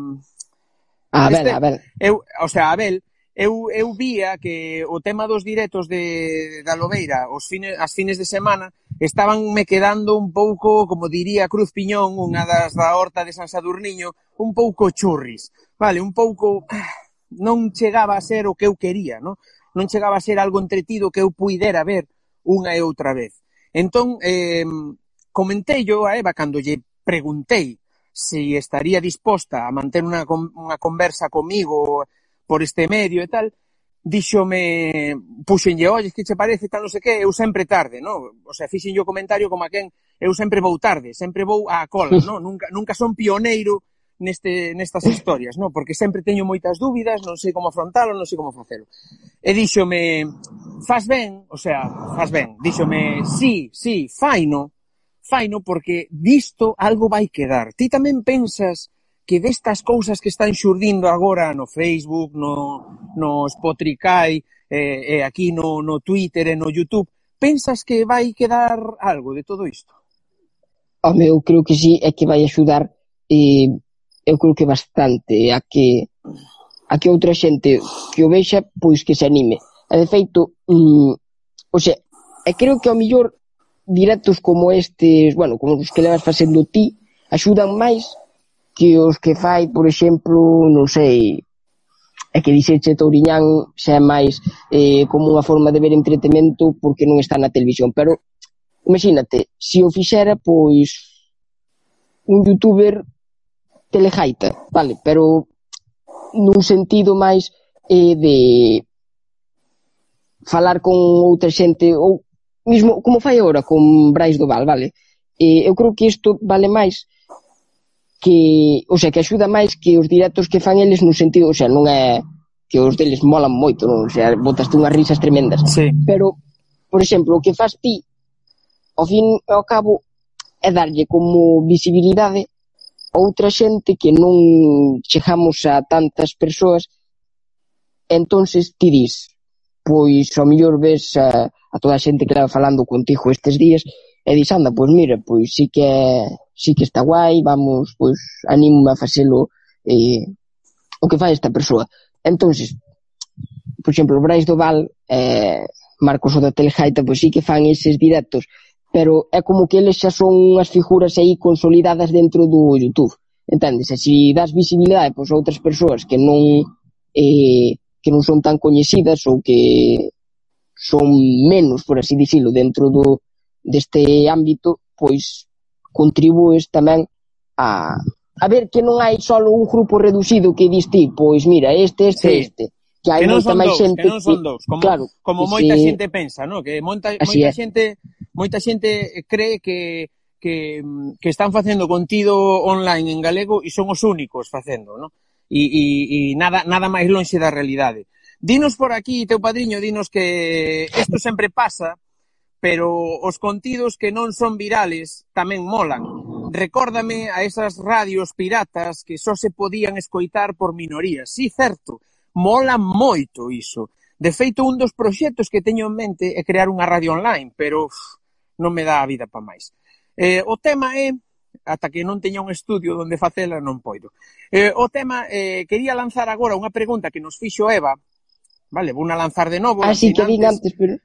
a Abel, este, Abel. Eu, o sea, Abel, eu, eu vía que o tema dos directos de, da Lobeira os fines, as fines de semana estaban me quedando un pouco, como diría Cruz Piñón, unha das da horta de San Sadurniño, un pouco churris, vale, un pouco ah, non chegaba a ser o que eu quería, no? non chegaba a ser algo entretido que eu puidera ver unha e outra vez. Entón, eh, comentei yo a Eva cando lle preguntei se estaría disposta a manter unha, unha conversa comigo por este medio e tal, díxome, puxenlle, oi, que che parece, tal, non sei que, eu sempre tarde, no? O sea, fixen o comentario como a quen, eu sempre vou tarde, sempre vou á cola, no? Nunca, nunca son pioneiro neste, nestas historias, non? Porque sempre teño moitas dúbidas, non sei como afrontalo, non sei como facelo. E díxome, faz ben, o sea, faz ben, díxome, sí, sí, faino, faino porque disto algo vai quedar. Ti tamén pensas que destas cousas que están xurdindo agora no Facebook, no, no Spotify, eh, eh, aquí no, no Twitter e no YouTube, pensas que vai quedar algo de todo isto? Home, eu creo que sí, é que vai axudar eh, eu creo que bastante a que a que outra xente que o vexa pois que se anime. E de feito, mm, o sea, e creo que ao millor directos como estes, bueno, como os que levas facendo ti, axudan máis que os que fai, por exemplo, non sei, é que dixeche Touriñán xa é máis eh, como unha forma de ver entretenimento porque non está na televisión, pero imagínate, se o fixera, pois un youtuber telejaita, vale, pero nun sentido máis eh, de falar con outra xente ou mismo como fai agora con Brais do Val, vale? Eh, eu creo que isto vale máis que, o sea, que axuda máis que os directos que fan eles no sentido, o sea, non é que os deles molan moito, non? O sea, botaste unhas risas tremendas. Sí. Pero, por exemplo, o que fas ti, ao fin e ao cabo, é darlle como visibilidade outra xente que non chegamos a tantas persoas entonces ti dis pois ao mellor ves a, a toda a xente que leva falando contigo estes días e dis anda, pois mira, pois sí que sí que está guai, vamos, pois animo a facelo eh, o que fai esta persoa entonces por exemplo, Brais Doval eh, Marcos o da Telejaita, pois sí que fan eses directos pero é como que eles xa son unhas figuras aí consolidadas dentro do YouTube. Entendes? E se das visibilidade pois, a outras persoas que non eh, que non son tan coñecidas ou que son menos, por así dicilo, dentro do, deste ámbito, pois contribúes tamén a, a ver que non hai só un grupo reducido que dis ti, pois mira, este, este, sí. este que hai que non moita máis xente que non son dous, como, claro, como moita se... xente pensa, no? que moita, moita xente moita xente cree que que, que están facendo contido online en galego e son os únicos facendo, no? E, e, e nada, nada máis lonxe da realidade. Dinos por aquí, teu padriño, dinos que isto sempre pasa, pero os contidos que non son virales tamén molan. Recórdame a esas radios piratas que só se podían escoitar por minorías. Sí, certo, mola moito iso. De feito, un dos proxectos que teño en mente é crear unha radio online, pero uf, non me dá a vida pa máis. Eh, o tema é, ata que non teña un estudio onde facela, non poido. Eh, o tema, eh, quería lanzar agora unha pregunta que nos fixo Eva, vale, vou na lanzar de novo. Ah, Así que vin antes, pero...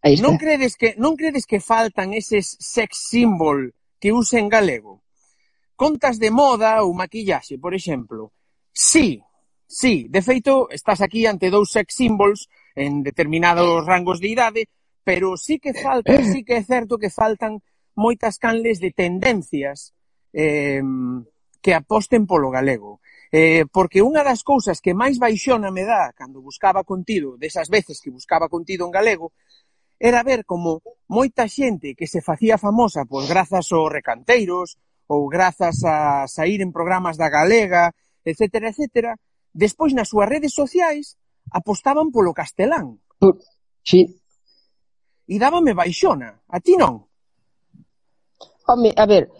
Aí está. Non credes que non credes que faltan eses sex symbol que usen galego? Contas de moda ou maquillaxe, por exemplo. Sí, Sí, de feito, estás aquí ante dous sex symbols en determinados rangos de idade, pero sí que falta, sí que é certo que faltan moitas canles de tendencias eh, que aposten polo galego. Eh, porque unha das cousas que máis baixona me dá cando buscaba contido, desas veces que buscaba contido en galego, era ver como moita xente que se facía famosa pois grazas aos recanteiros ou grazas a sair en programas da galega, etcétera, etcétera, Despois, nas súas redes sociais, apostaban polo castelán. Sí. E dábame baixona. A ti non? Home, a ver,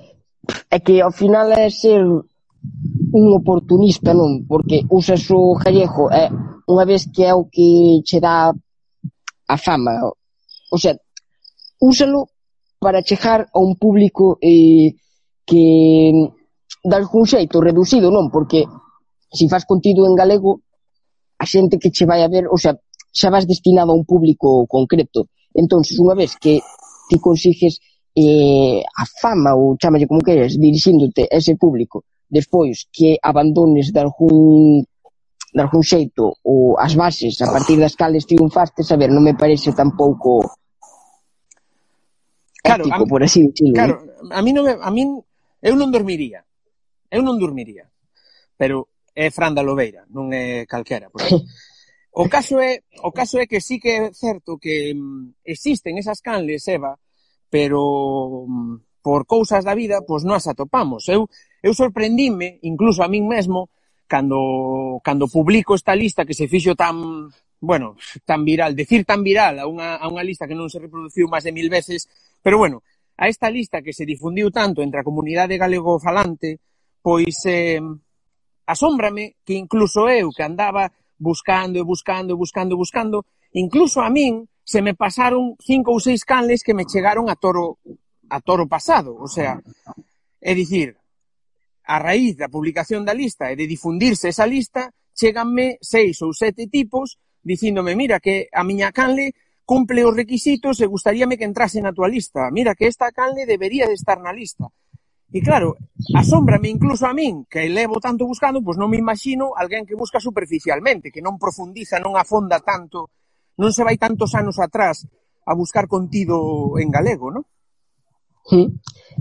é que ao final é ser un oportunista, non? Porque usas o gallego, é unha vez que é o que che dá a fama. O sea, úsalo para chegar a un público eh, que de algún xeito reducido, non? Porque se faz contido en galego, a xente que che vai a ver, o sea, xa vas destinado a un público concreto. entonces unha vez que ti consigues eh, a fama, ou chamalle como queres, dirixíndote a ese público, despois que abandones de algún de algún xeito ou as bases a partir das cales triunfaste, saber, non me parece tampouco claro, ético, a, por así dicirlo. Claro, eh? a mí non me, a mí eu non dormiría. Eu non dormiría. Pero é Fran da Lobeira, non é calquera. Por o caso é, o caso é que sí que é certo que mm, existen esas canles, Eva, pero mm, por cousas da vida, pois non as atopamos. Eu, eu sorprendíme, incluso a min mesmo, cando, cando publico esta lista que se fixo tan, bueno, tan viral, decir tan viral a unha, a unha lista que non se reproduciu máis de mil veces, pero bueno, a esta lista que se difundiu tanto entre a comunidade galego falante, pois eh, asómbrame que incluso eu que andaba buscando e buscando e buscando e buscando, incluso a min se me pasaron cinco ou seis canles que me chegaron a toro a toro pasado, o sea, é dicir, a raíz da publicación da lista e de difundirse esa lista, cheganme seis ou sete tipos dicíndome, mira, que a miña canle cumple os requisitos e gustaríame que entrase na tua lista. Mira, que esta canle debería de estar na lista. E claro, asómbrame incluso a min, que levo tanto buscando, pois non me imagino alguén que busca superficialmente, que non profundiza, non afonda tanto, non se vai tantos anos atrás a buscar contido en galego, non? Mm.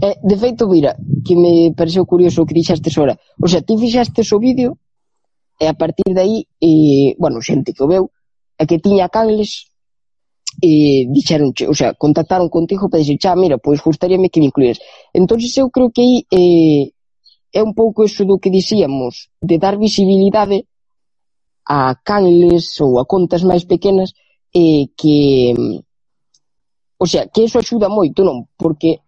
Eh, de feito, mira, que me pareceu curioso o que dixastes ora. O sea, ti fixastes o vídeo e a partir de aí, e, bueno, xente que o veu, é que tiña canles e dixeron, o sea, contactaron contigo para dixer, xa, mira, pois gustaríame que me incluyes. entonces eu creo que aí eh, é un pouco eso do que dixíamos, de dar visibilidade a canles ou a contas máis pequenas eh, que o sea, que eso axuda moito, non? Porque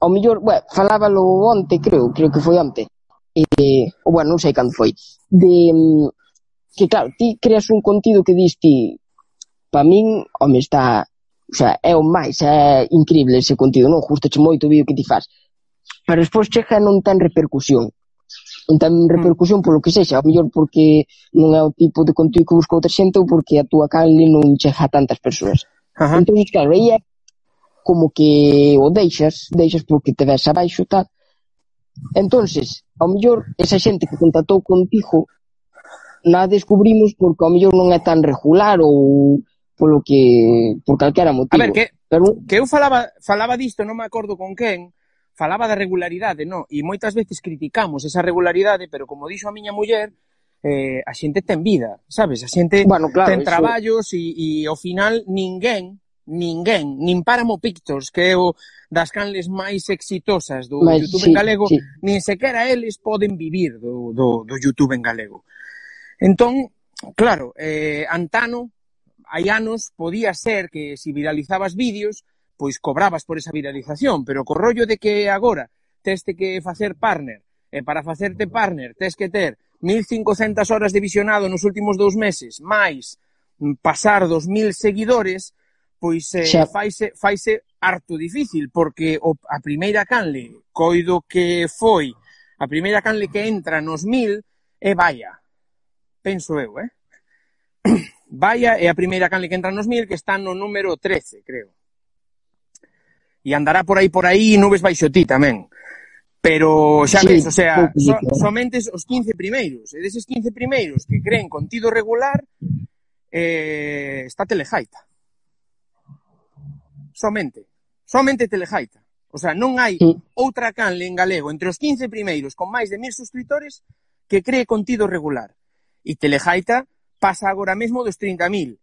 ao mellor, bueno, falábalo onte, creo, creo que foi onte. Eh, ou bueno, non sei cando foi. De mm, que claro, ti creas un contido que dis ti para min, home, está... O sea, é o máis, é increíble ese contido, non? Justo moito o vídeo que ti faz. Pero despois chega e non ten repercusión. Non ten mm. repercusión polo que sexa, ao mellor porque non é o tipo de contido que busca outra xente ou porque a túa canle non chega a tantas persoas. Ajá. Entón, claro, aí é como que o deixas, deixas porque te ves abaixo, tal. entonces ao mellor, esa xente que contactou contigo na descubrimos porque ao mellor non é tan regular ou polo que por calquera motivo. A ver, que, Pero... que eu falaba, falaba disto, non me acordo con quen, falaba da regularidade, non? E moitas veces criticamos esa regularidade, pero como dixo a miña muller, eh, a xente ten vida, sabes? A xente bueno, claro, ten traballos e, e ao final ninguén, ninguén, nin Páramo Pictos, que é o das canles máis exitosas do Mas, YouTube sí, en galego, sí. nin sequera eles poden vivir do, do, do YouTube en galego. Entón, claro, eh, Antano hai anos podía ser que se si viralizabas vídeos, pois cobrabas por esa viralización, pero co rollo de que agora teste que facer partner, e para facerte partner tes que ter 1.500 horas de visionado nos últimos dous meses, máis pasar dos seguidores, pois eh, Xa. faise, faise harto difícil, porque o, a primeira canle, coido que foi, a primeira canle que entra nos 1.000, e vaya, penso eu, eh? Vaya, é a primeira canle que entra nos mil, que está no número 13, creo. E andará por aí, por aí, nubes baixo ti tamén. Pero xa sí, ves, o sea, so, somente os 15 primeiros, e deses 15 primeiros que creen contido regular, eh, está Telejaita. Somente. Somente Telejaita. O sea, non hai sí. outra canle en galego entre os 15 primeiros con máis de mil suscriptores que cree contido regular. E Telejaita pasa agora mesmo dos 30.000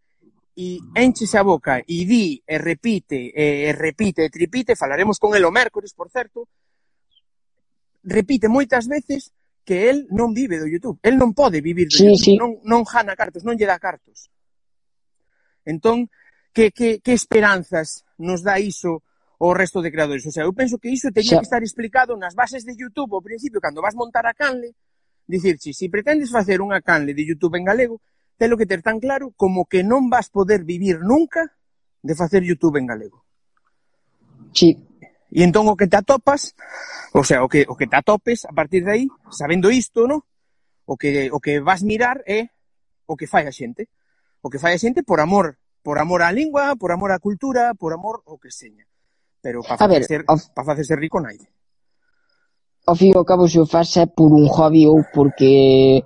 e enchese a boca e di e repite e repite e tripite, falaremos con el o mércores, por certo, repite moitas veces que el non vive do YouTube, el non pode vivir do sí, YouTube, sí. non non jana cartos, non lle dá cartos. Entón, que que que esperanzas nos dá iso o resto de creadores? O sea, eu penso que iso teña que estar explicado nas bases de YouTube ao principio cando vas montar a canle, dicirche, se si pretendes facer unha canle de YouTube en galego, telo que ter tan claro como que non vas poder vivir nunca de facer YouTube en galego. Sí. E entón o que te atopas, o sea, o que, o que te atopes a partir de aí, sabendo isto, no? o, que, o que vas mirar é o que fai a xente. O que fai a xente por amor, por amor á lingua, por amor á cultura, por amor o que seña. Pero para facer, of... para facerse rico naide. Ao fin e ao cabo, se o faz é por un hobby ou porque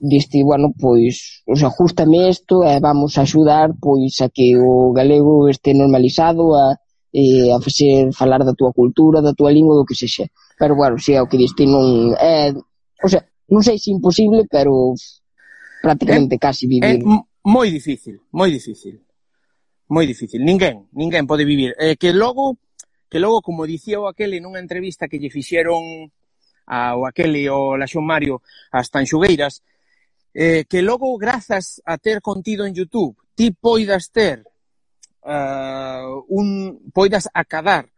diste, bueno, pois, o sea, ajustame isto e vamos a axudar, pois, a que o galego este normalizado a, e a facer falar da tua cultura, da tua lingua, do que sexa. Pero, bueno, se é o que diste non é... O sea, non sei se imposible, pero prácticamente é, casi vivir. É moi difícil, moi difícil. Moi difícil. Ninguén, ninguén pode vivir. Eh, que logo, que logo, como dicía o aquele nunha entrevista que lle fixeron ao aquele o Laxón Mario as tanxugueiras, eh, que logo grazas a ter contido en YouTube ti poidas ter uh, un poidas acadar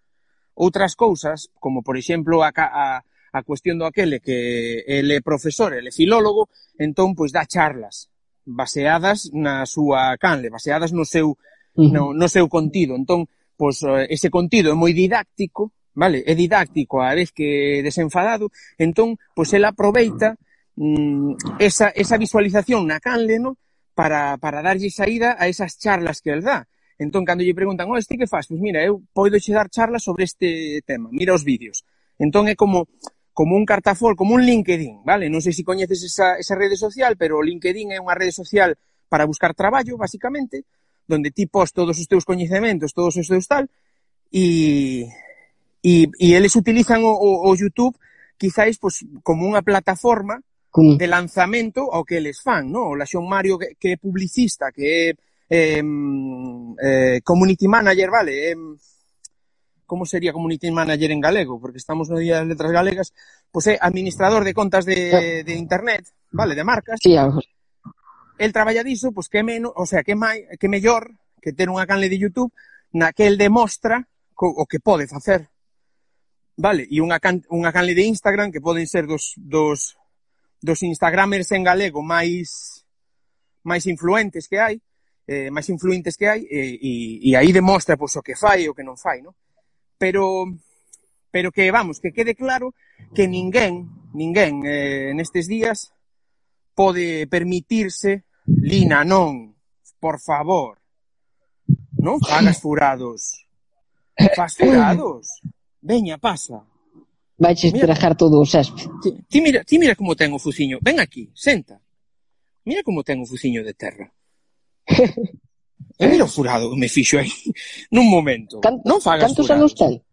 outras cousas, como por exemplo a, a, a cuestión do aquele que ele é profesor, ele é filólogo, entón pois dá charlas baseadas na súa canle, baseadas no seu no, no seu contido. Entón, pois eh, ese contido é moi didáctico, vale? É didáctico, a vez que desenfadado, entón pois ela aproveita mm, esa, esa visualización na canleno para, para darlle saída a esas charlas que el dá. Entón, cando lle preguntan, oh, este que faz? Pois mira, eu podo che dar charlas sobre este tema, mira os vídeos. Entón é como como un cartafol, como un LinkedIn, vale? Non sei se coñeces esa, esa rede social, pero o LinkedIn é unha rede social para buscar traballo, basicamente, donde ti pos todos os teus coñecementos, todos os teus tal, e, e, e eles utilizan o, o, o YouTube quizáis pois, como unha plataforma cun... de lanzamento ao que eles fan, non? O Laxón Mario que, que é publicista, que é eh, eh, community manager, vale, eh, como sería community manager en galego, porque estamos no Día das Letras Galegas, pois pues é administrador de contas de, de internet, vale, de marcas. Sí, algo. El traballa diso, pois pues, que menos, o sea, que mai, que mellor que ter unha canle de YouTube na que el demostra o que pode facer. Vale, e unha, can, unha canle de Instagram que poden ser dos, dos dos instagramers en galego máis máis influentes que hai, eh, máis influentes que hai, e, e, e aí demostra pois, o que fai e o que non fai, non? Pero, pero que, vamos, que quede claro que ninguén, ninguén eh, nestes días pode permitirse, Lina, non, por favor, non fagas furados, fas furados, veña, pasa, Vais estragar todo o césped. Ti, ti, mira, ti mira como ten o fuciño. Ven aquí, senta. Mira como ten o fuciño de terra. e mira o furado que me fixo aí nun momento. Can, non fagas Cantos anos ten?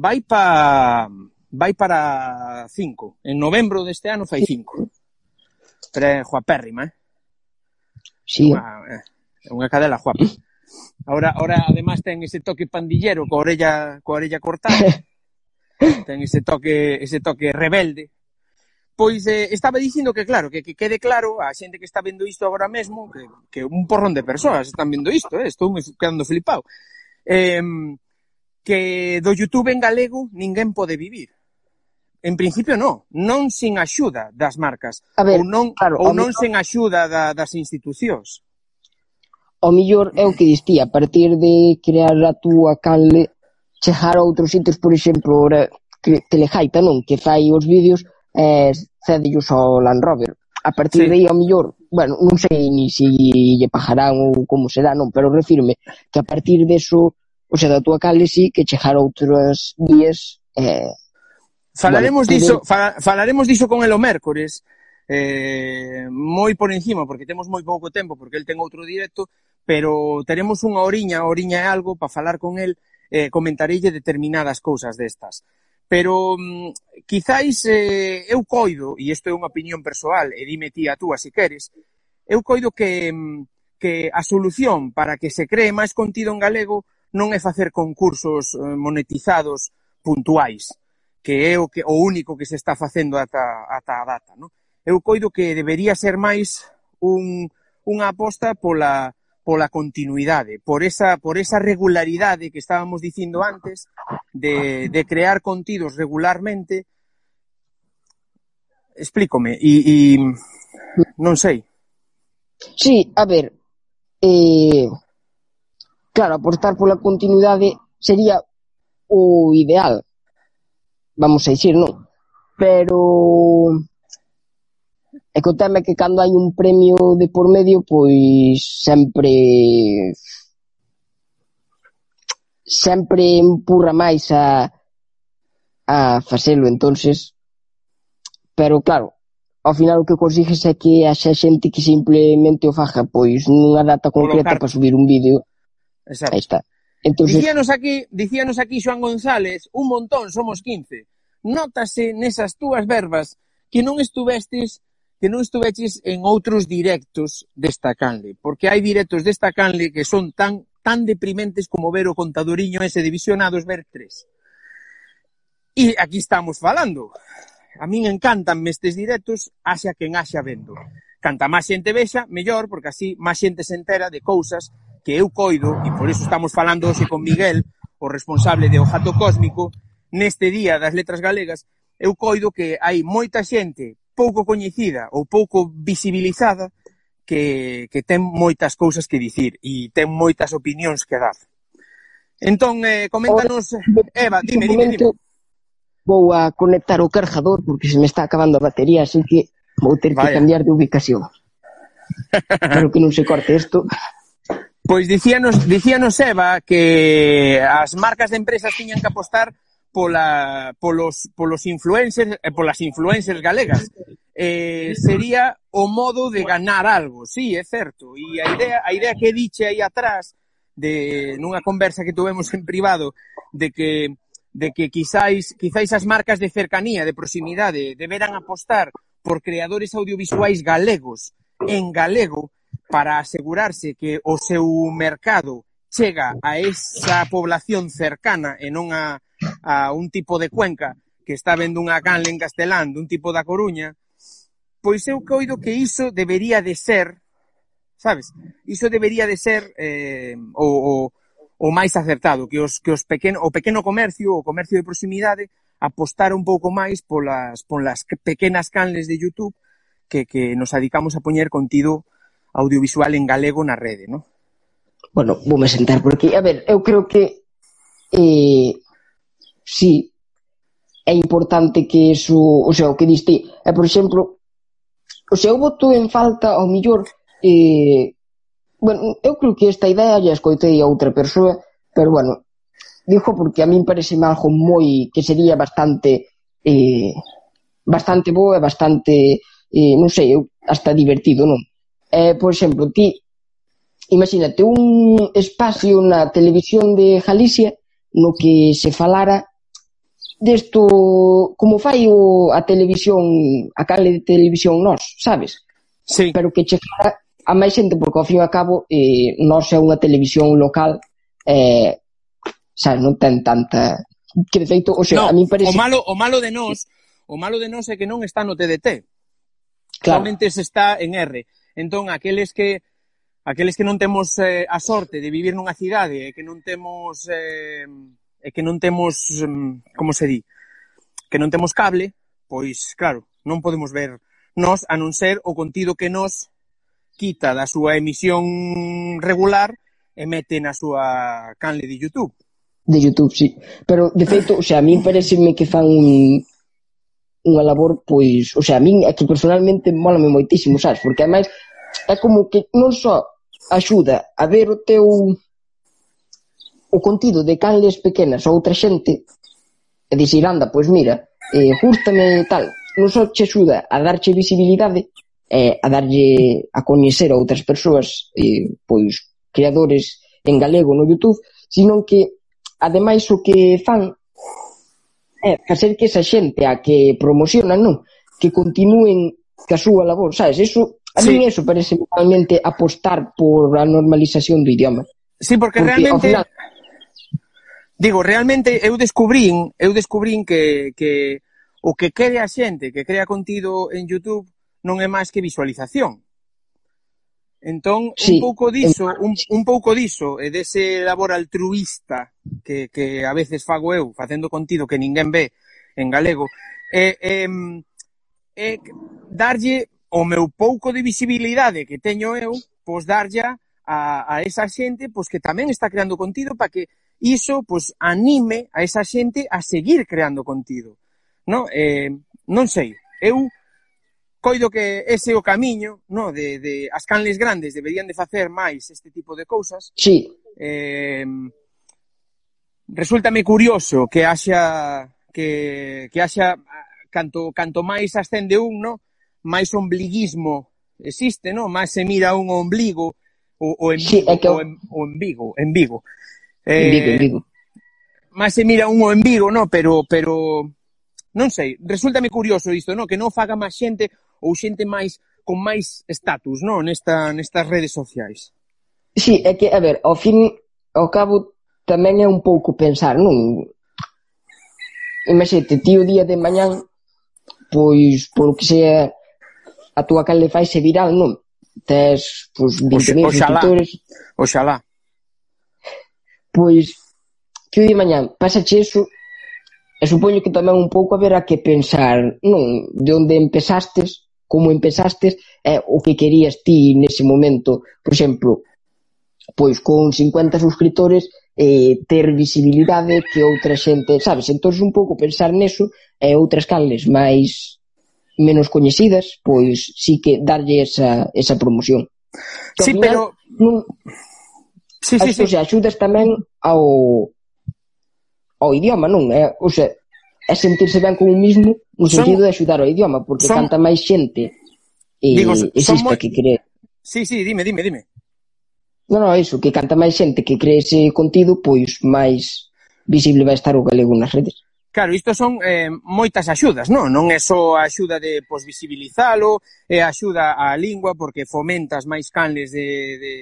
Vai pa vai para cinco. En novembro deste ano fai cinco. Pero é juapérrima, eh? Sí. Unha, eh, é unha cadela guapa. Ahora, ahora además ten ese toque pandillero coa orella, coa orella cortada ten ese toque, ese toque rebelde. Pois eh, estaba dicindo que claro, que, que quede claro a xente que está vendo isto agora mesmo, que, que un porrón de persoas están vendo isto, eh, estou me quedando flipado. Eh, que do YouTube en galego ninguén pode vivir. En principio non, non sin axuda das marcas, a ver, ou non, claro, ou non sen axuda da, das institucións. O millor é o que distía, a partir de crear a túa canle chegar a outros sitios, por exemplo, ora, que, Telejaita, non? Que fai os vídeos e eh, cédellos ao Land Rover. A partir sí. de aí, ao mellor, bueno, non sei ni se si lle pagarán ou como será, non, pero refirme que a partir deso, o sea, da tua sí, que chegar a outras vías eh, Falaremos vale, diso, fala, falaremos diso con el o mércores, eh, moi por encima, porque temos moi pouco tempo, porque el ten outro directo, pero teremos unha oriña, oriña é algo, para falar con el, eh, comentareille determinadas cousas destas. Pero mm, quizáis eh, eu coido, e isto é unha opinión persoal, e dime ti a túa se queres, eu coido que, mm, que a solución para que se cree máis contido en galego non é facer concursos eh, monetizados puntuais, que é o, que, o único que se está facendo ata, ata a data. Non? Eu coido que debería ser máis un, unha aposta pola, pola continuidade, por esa, por esa regularidade que estábamos dicindo antes de, de crear contidos regularmente. Explícome, e, e non sei. Sí, a ver, eh, claro, apostar pola continuidade sería o ideal, vamos a dicir, non? Pero E que o tema é que cando hai un premio de por medio, pois sempre sempre empurra máis a a facelo, entonces pero claro, ao final o que consigues é que haxa xente que simplemente o faja pois nunha data concreta para subir un vídeo. Exacto. Aí está. Entonces... Dicíanos aquí, dicíanos aquí Xoan González, un montón, somos 15. Nótase nesas túas verbas que non estuvestes que non estuveches en outros directos desta canle, porque hai directos desta canle que son tan tan deprimentes como ver o contadoriño ese divisionados ver tres. E aquí estamos falando. A min encantan estes directos, haxa quen haxa vendo. Canta máis xente vexa, mellor, porque así máis xente se entera de cousas que eu coido, e por iso estamos falando hoxe con Miguel, o responsable de O Jato Cósmico, neste día das letras galegas, eu coido que hai moita xente pouco coñecida ou pouco visibilizada que, que ten moitas cousas que dicir e ten moitas opinións que dar. Entón, eh, coméntanos, Eva, dime, dime, dime. Vou a conectar o cargador porque se me está acabando a batería, así que vou ter Vaya. que cambiar de ubicación. Espero que non se corte isto. Pois dicíanos, dicíanos Eva que as marcas de empresas tiñan que apostar pola, polos, polos influencers eh, e polas influencers galegas. Eh, sería o modo de ganar algo, sí, é certo. E a idea, a idea que diche aí atrás, de nunha conversa que tuvemos en privado, de que de que quizáis, quizáis as marcas de cercanía, de proximidade, deberan apostar por creadores audiovisuais galegos en galego para asegurarse que o seu mercado chega a esa población cercana e non a, a un tipo de Cuenca que está vendo unha canle en castelán dun tipo da Coruña, pois eu coido que iso debería de ser, sabes? Iso debería de ser eh, o, o, o máis acertado, que os que os pequeno, o pequeno comercio, o comercio de proximidade apostar un pouco máis polas polas pequenas canles de YouTube que que nos adicamos a poñer contido audiovisual en galego na rede, non? Bueno, voume sentar por aquí. a ver, eu creo que eh, sí, é importante que eso, o sea, o que diste, é, por exemplo, o sea, eu voto en falta ao millor, eh, bueno, eu creo que esta idea ya escoitei a outra persoa, pero bueno, dijo porque a min parece algo moi, que sería bastante, eh, bastante bo e bastante, eh, non sei, hasta divertido, non? Eh, por exemplo, ti, imagínate un espacio na televisión de Galicia no que se falara desto como fai o, a televisión, a canle de televisión nós, sabes? Sí. Pero que chegara a máis xente, porque ao fin e ao cabo eh, nós é unha televisión local eh, sabes, non ten tanta que de feito, o sea, no, a mí parece... O malo, o malo de nós, o malo de nós é que non está no TDT. Claro. Solamente se está en R. Entón, aqueles que aqueles que non temos eh, a sorte de vivir nunha cidade e que non temos eh, e que non temos, como se di, que non temos cable, pois claro, non podemos ver nós a non ser o contido que nos quita da súa emisión regular e mete na súa canle de YouTube. De YouTube, sí. Pero, de feito, o sea, a min pareceme que fan un, unha labor, pois, o sea, a min é que personalmente molame moitísimo, sabes? Porque, ademais, é como que non só axuda a ver o teu o contido de canles pequenas a outra xente e dicir, anda, pois mira, eh, gústame tal, non só che xuda a darche visibilidade eh, a darlle a coñecer a outras persoas eh, pois creadores en galego no Youtube sino que ademais o que fan é facer que esa xente a que promocionan non que continúen ca súa labor, sabes? Eso, a sí. min eso parece realmente apostar por a normalización do idioma. Sí, porque, porque realmente... Ao final, digo, realmente eu descubrín, eu descubrín que, que o que quere a xente que crea contido en YouTube non é máis que visualización. Entón, sí, un pouco diso, un, un pouco diso, e dese labor altruista que, que a veces fago eu, facendo contido que ninguén ve en galego, é, é, é darlle o meu pouco de visibilidade que teño eu, pois darlle a, a esa xente pois que tamén está creando contido para que iso pois, anime a esa xente a seguir creando contido. No? Eh, non sei, eu coido que ese é o camiño, no, de, de as canles grandes deberían de facer máis este tipo de cousas. Sí. Eh, resultame curioso que haxa que, que haxa canto, canto máis ascende un, no, máis ombliguismo existe, no, máis se mira un ombligo o, o en sí, é que... o, en, o en Vigo, en Vigo. Eh, en Vigo, en Vigo. Mas se mira un en Vigo, no? pero, pero non sei, resultame curioso isto, no? que non faga máis xente ou xente máis con máis status no? Nesta, nestas redes sociais. Sí, é que, a ver, ao fin, ao cabo, tamén é un pouco pensar, non? Imagínate, ti o día de mañán, pois, polo que sea, a túa canle faise viral, non? Tes, pois, 20.000 Ox, suscriptores. Oxalá pois que de mañá pasache eso e supoño que tamén un pouco haberá que pensar non de onde empezastes como empezastes é o que querías ti nese momento por exemplo pois con 50 suscriptores eh, ter visibilidade que outra xente, sabes? Entón un pouco pensar neso e eh, outras canles máis menos coñecidas, pois sí que darlle esa, esa promoción. Que sí, final, pero... Non, Sí, sí, sí. O sea, axudas tamén ao, ao idioma, non? É, ou sea, é sentirse ben con un mismo no son, sentido de axudar ao idioma, porque son, canta máis xente e digo, existe moi... que cree. Sí, sí, dime, dime, dime. Non, non, iso, que canta máis xente que cree ese contido, pois máis visible vai estar o galego nas redes. Claro, isto son eh, moitas axudas, non? Non é só a axuda de pois, visibilizalo, é a axuda á lingua porque fomentas máis canles de, de,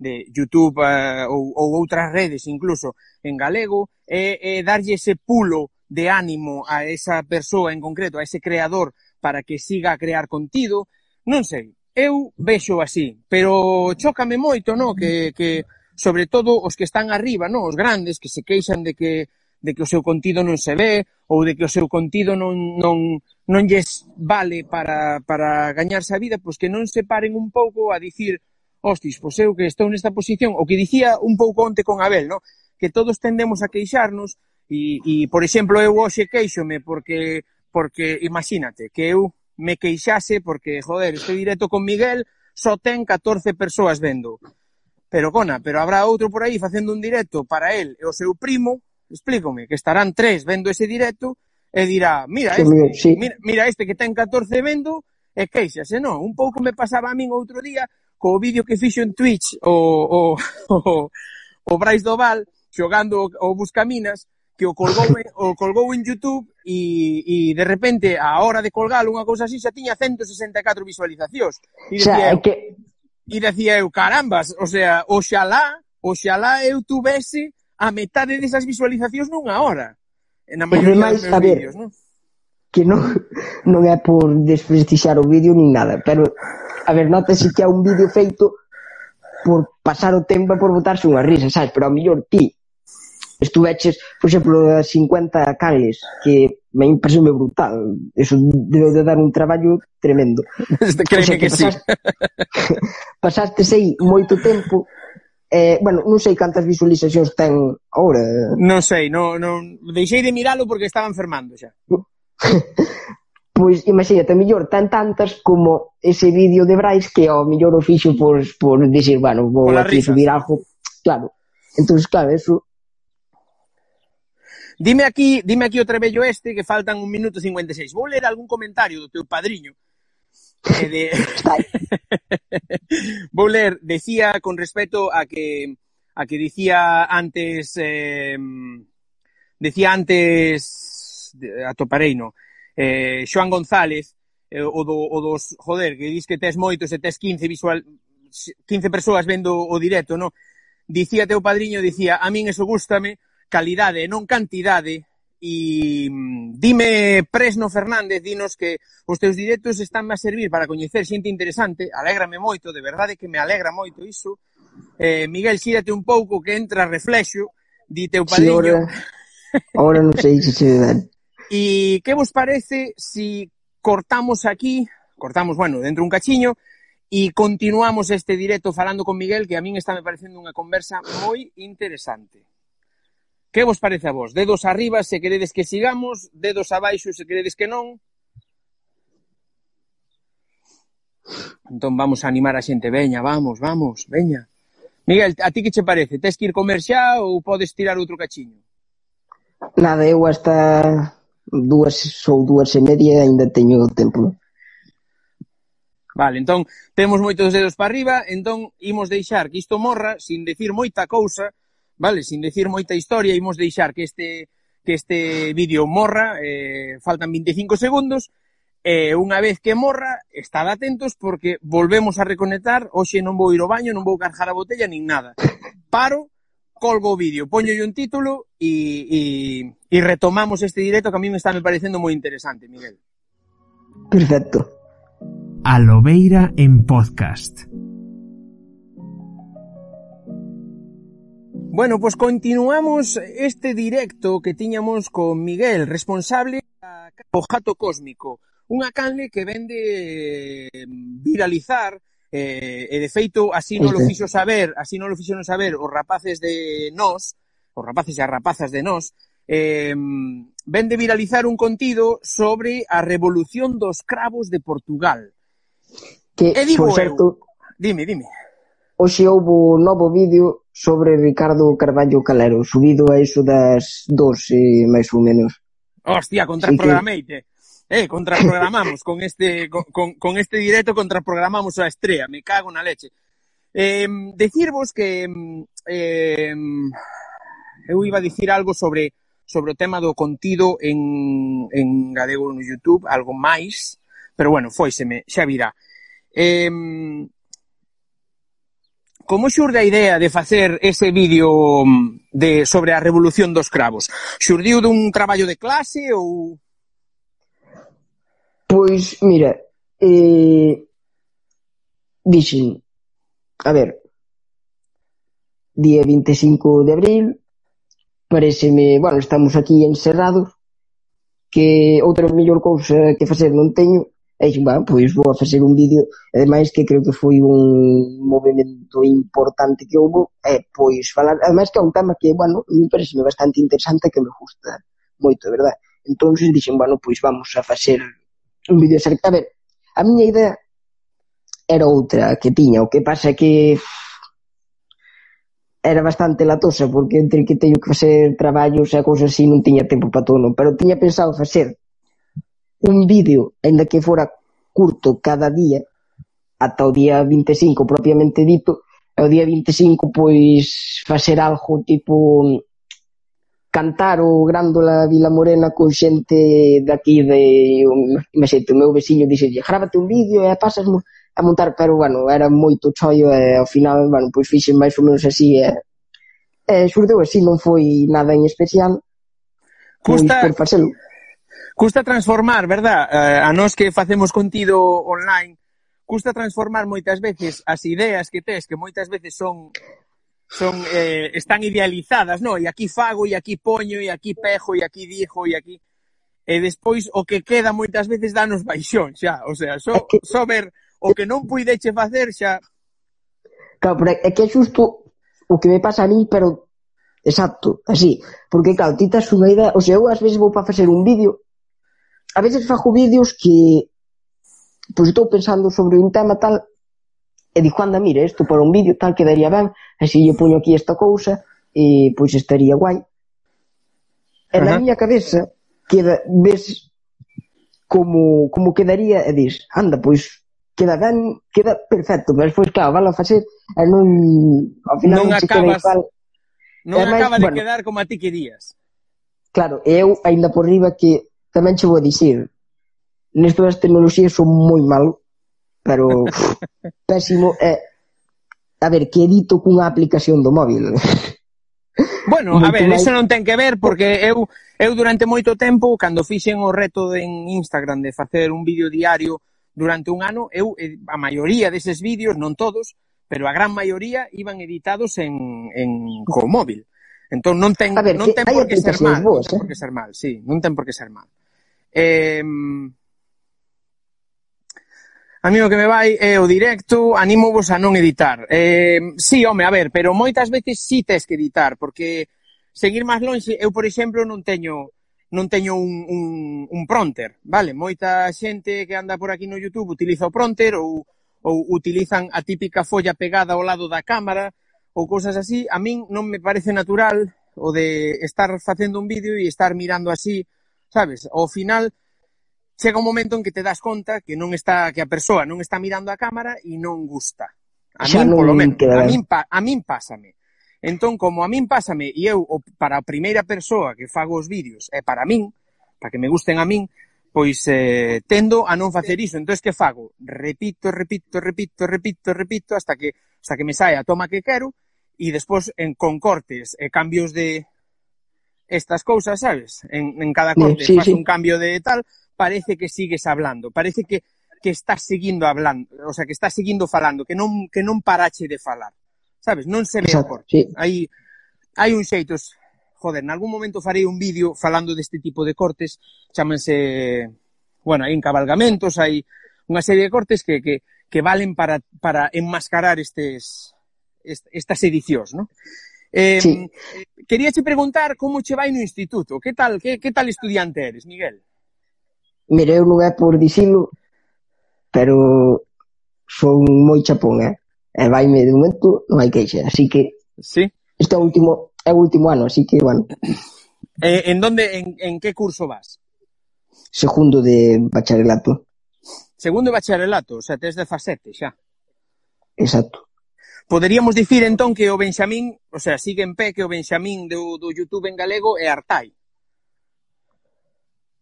de YouTube eh, ou, ou outras redes incluso en galego, é, é darlle ese pulo de ánimo a esa persoa en concreto, a ese creador, para que siga a crear contido, non sei, eu vexo así, pero chócame moito, no, que, que sobre todo os que están arriba, no, os grandes que se queixan de que de que o seu contido non se ve ou de que o seu contido non, non, non lles vale para, para gañarse a vida, pois que non se paren un pouco a dicir hostis, pois eu que estou nesta posición, o que dicía un pouco onte con Abel, no? que todos tendemos a queixarnos, e, e por exemplo, eu hoxe queixome porque, porque imagínate, que eu me queixase porque, joder, este directo con Miguel só ten 14 persoas vendo. Pero, cona, pero habrá outro por aí facendo un directo para el e o seu primo, explícome, que estarán tres vendo ese directo, e dirá, mira este, sí. mira, mira este que ten 14 vendo, e queixase, non? Un pouco me pasaba a min outro día co vídeo que fixo en Twitch o, o, o, o Brais Doval xogando o Buscaminas, que o colgou en, o colgou en YouTube e, e de repente a hora de colgar unha cousa así xa tiña 164 visualizacións. E decía, o sea, eu, que... e decía eu, carambas, o sea, oxalá, oxalá eu tuvese a metade desas visualizacións nunha hora. Na maioría dos meus vídeos, non? Que non, non é por desprestixar o vídeo nin nada, pero a ver, notase que é un vídeo feito por pasar o tempo e por botarse unha risa, sabes? Pero a mellor ti estuveches, por exemplo, a 50 cales, que me impresione brutal. Eso debe de dar un traballo tremendo. Creo o sea, que, que pasaste, sí. pasaste sei moito tempo Eh, bueno, non sei cantas visualizacións ten agora. Non sei, non, non... deixei de miralo porque estaba enfermando xa. pois imagínate, mellor tan tantas como ese vídeo de Brais que ao mellor o fixo por, por dicir, bueno, vou aquí subir algo, claro. Entón, claro, eso... Dime aquí, dime aquí o trebello este que faltan un minuto 56. Vou ler algún comentario do teu padriño. Eh, de... Vou ler, decía con respecto a que a que dicía antes eh, decía antes atoparei, Topareino eh, Xoan González, eh, o, do, o dos, joder, que dis que tes moitos e tes 15 visual, 15 persoas vendo o directo, no? Dicía teu padriño, dicía, a min eso gustame, calidade e non cantidade, e mm, dime Presno Fernández, dinos que os teus directos están a servir para coñecer xente interesante, alégrame moito, de verdade que me alegra moito iso. Eh, Miguel, xírate un pouco que entra reflexo, di teu padriño. Sí, ahora, ahora non sei se se dan. E que vos parece si cortamos aquí, cortamos, bueno, dentro un cachiño, e continuamos este directo falando con Miguel, que a min está me parecendo unha conversa moi interesante. Que vos parece a vos? Dedos arriba se queredes que sigamos, dedos abaixo se queredes que non. Entón vamos a animar a xente, veña, vamos, vamos, veña. Miguel, a ti que che parece? Tes que ir comer xa ou podes tirar outro cachiño? Nada, eu hasta dúas ou dúas e media e aínda teño tempo. Vale, entón, temos moitos dedos para arriba, entón, imos deixar que isto morra, sin decir moita cousa, vale, sin decir moita historia, imos deixar que este, que este vídeo morra, eh, faltan 25 segundos, e eh, unha vez que morra, estad atentos porque volvemos a reconectar, hoxe non vou ir ao baño, non vou cargar a botella nin nada. Paro, colgo o vídeo, poño un título e retomamos este directo que a mí me está me parecendo moi interesante, Miguel. Perfecto. A Lobeira en podcast. Bueno, pues continuamos este directo que tiñamos con Miguel, responsable do Jato Cósmico, unha canle que vende viralizar Eh, e de feito, así non lo fixo saber, así non lo fixeron saber os rapaces de nós, os rapaces e as rapazas de nós, eh, ven de viralizar un contido sobre a revolución dos cravos de Portugal. Que, e digo por certo, eu, dime, dime. Hoxe houve un novo vídeo sobre Ricardo Carballo Calero, subido a iso das 12, máis ou menos. Hostia, contraprogrameite. Eh, contraprogramamos con este con, con, con este directo contraprogramamos a estrella, me cago na leche. Eh, decirvos que eh, eu iba a dicir algo sobre sobre o tema do contido en, en galego no YouTube, algo máis, pero bueno, foiseme, xa virá. Eh, como xurde a idea de facer ese vídeo de sobre a revolución dos cravos? Xurdiu dun traballo de clase ou Pois, mira, eh, dixen, a ver, día 25 de abril, pareceme, bueno, estamos aquí encerrados, que outra mellor cousa que facer non teño, e dixen, bueno, pois vou a facer un vídeo, ademais que creo que foi un movimento importante que houve, e pois falar, ademais que é un tema que, bueno, me parece bastante interesante que me gusta moito, verdad? Entón, dixen, bueno, pois vamos a facer un vídeo ser... A ver, a miña idea era outra que tiña, o que pasa é que era bastante latosa, porque entre que teño que facer traballos e cousas así non tiña tempo para todo, non. pero tiña pensado facer un vídeo, ainda que fora curto cada día, ata o día 25 propiamente dito, e o día 25 pois facer algo tipo cantar o Grándola Vilamorena con xente daqui de, me xente, o meu veciño dixelle, grábate un vídeo e pasas a montar, pero bueno, era moito chollo e ao final, bueno, pois fixen máis ou menos así e, e xurdeu así, non foi nada en especial pois Custa, por facelo. Custa transformar, verdad? Eh, a nós que facemos contido online, custa transformar moitas veces as ideas que tes, que moitas veces son son eh, están idealizadas, no, e aquí fago, e aquí poño, e aquí pejo e aquí dixo, e aquí... E despois o que queda moitas veces danos baixón xa, o sea, só, so, só so ver o que non puideche facer xa... Claro, pero é que é xusto o que me pasa a mí, pero exacto, así, porque claro, ti tes unha idea, o sea, eu ás veces vou para facer un vídeo, a veces fago vídeos que pois pues, estou pensando sobre un tema tal e di anda, mira, isto para un vídeo tal quedaría ben, así lle puño aquí esta cousa e pois estaría guai. E uh -huh. na miña cabeza queda, ves como, como quedaría e dis, anda, pois queda ben, queda perfecto, pero pois claro, vale a facer e non, ao final non, non acabas, igual. non acaba máis, de bueno, quedar como a ti querías. Claro, e eu aínda por riba que tamén che vou a dicir, nestas tecnologías son moi malo, pero pésimo é eh, a ver, que edito cunha aplicación do móvil. Bueno, a ver, eso non ten que ver porque eu eu durante moito tempo cando fixen o reto en Instagram de facer un vídeo diario durante un ano, eu eh, a maioría deses vídeos, non todos, pero a gran maioría iban editados en en co móvil. Entón non ten ver, non ten por que ser mal, boas, eh? por que ser mal, sí, non ten por que ser mal. Eh, A mí o que me vai é o directo, anímovos a non editar. Eh, sí, home, a ver, pero moitas veces sí tes que editar, porque seguir máis longe, eu, por exemplo, non teño non teño un, un, un pronter, vale? Moita xente que anda por aquí no YouTube utiliza o pronter ou, ou utilizan a típica folla pegada ao lado da cámara ou cousas así. A min non me parece natural o de estar facendo un vídeo e estar mirando así, sabes? Ao final, chega un momento en que te das conta que non está que a persoa non está mirando a cámara e non gusta. A Xa min, polo menos, a min, pa, a min pásame. Entón, como a min pásame e eu para a primeira persoa que fago os vídeos é para min, para que me gusten a min, pois eh, tendo a non facer iso. Entón, que fago? Repito, repito, repito, repito, repito, hasta que, hasta que me sae a toma que quero, e despois en, con cortes e cambios de estas cousas, sabes? En, en cada corte sí, sí, faz sí. un cambio de tal, parece que sigues hablando, parece que, que estás seguindo hablando, o sea, que estás seguindo falando, que non, que non parache de falar, sabes? Non se ve Exacto, sí. Hai, hai un xeitos, joder, nalgún momento farei un vídeo falando deste tipo de cortes, chámanse, bueno, hai encabalgamentos, hai unha serie de cortes que, que, que valen para, para enmascarar estes, est, estas edicións, non? Eh, sí. Quería che preguntar como che vai no instituto, que tal, que, que tal estudiante eres, Miguel? Mira, eu non é por dicilo, pero son moi chapón, eh? E vaime de momento, non hai queixa. Así que... Sí. Este é o último, é o último ano, así que, bueno. Eh, en donde, en, en que curso vas? Segundo de bacharelato. Segundo de bacharelato, o sea, tes 17 xa. Exacto. Poderíamos dicir entón que o Benxamín, o sea, sigue en pé que o Benxamín do, do YouTube en galego é Artai.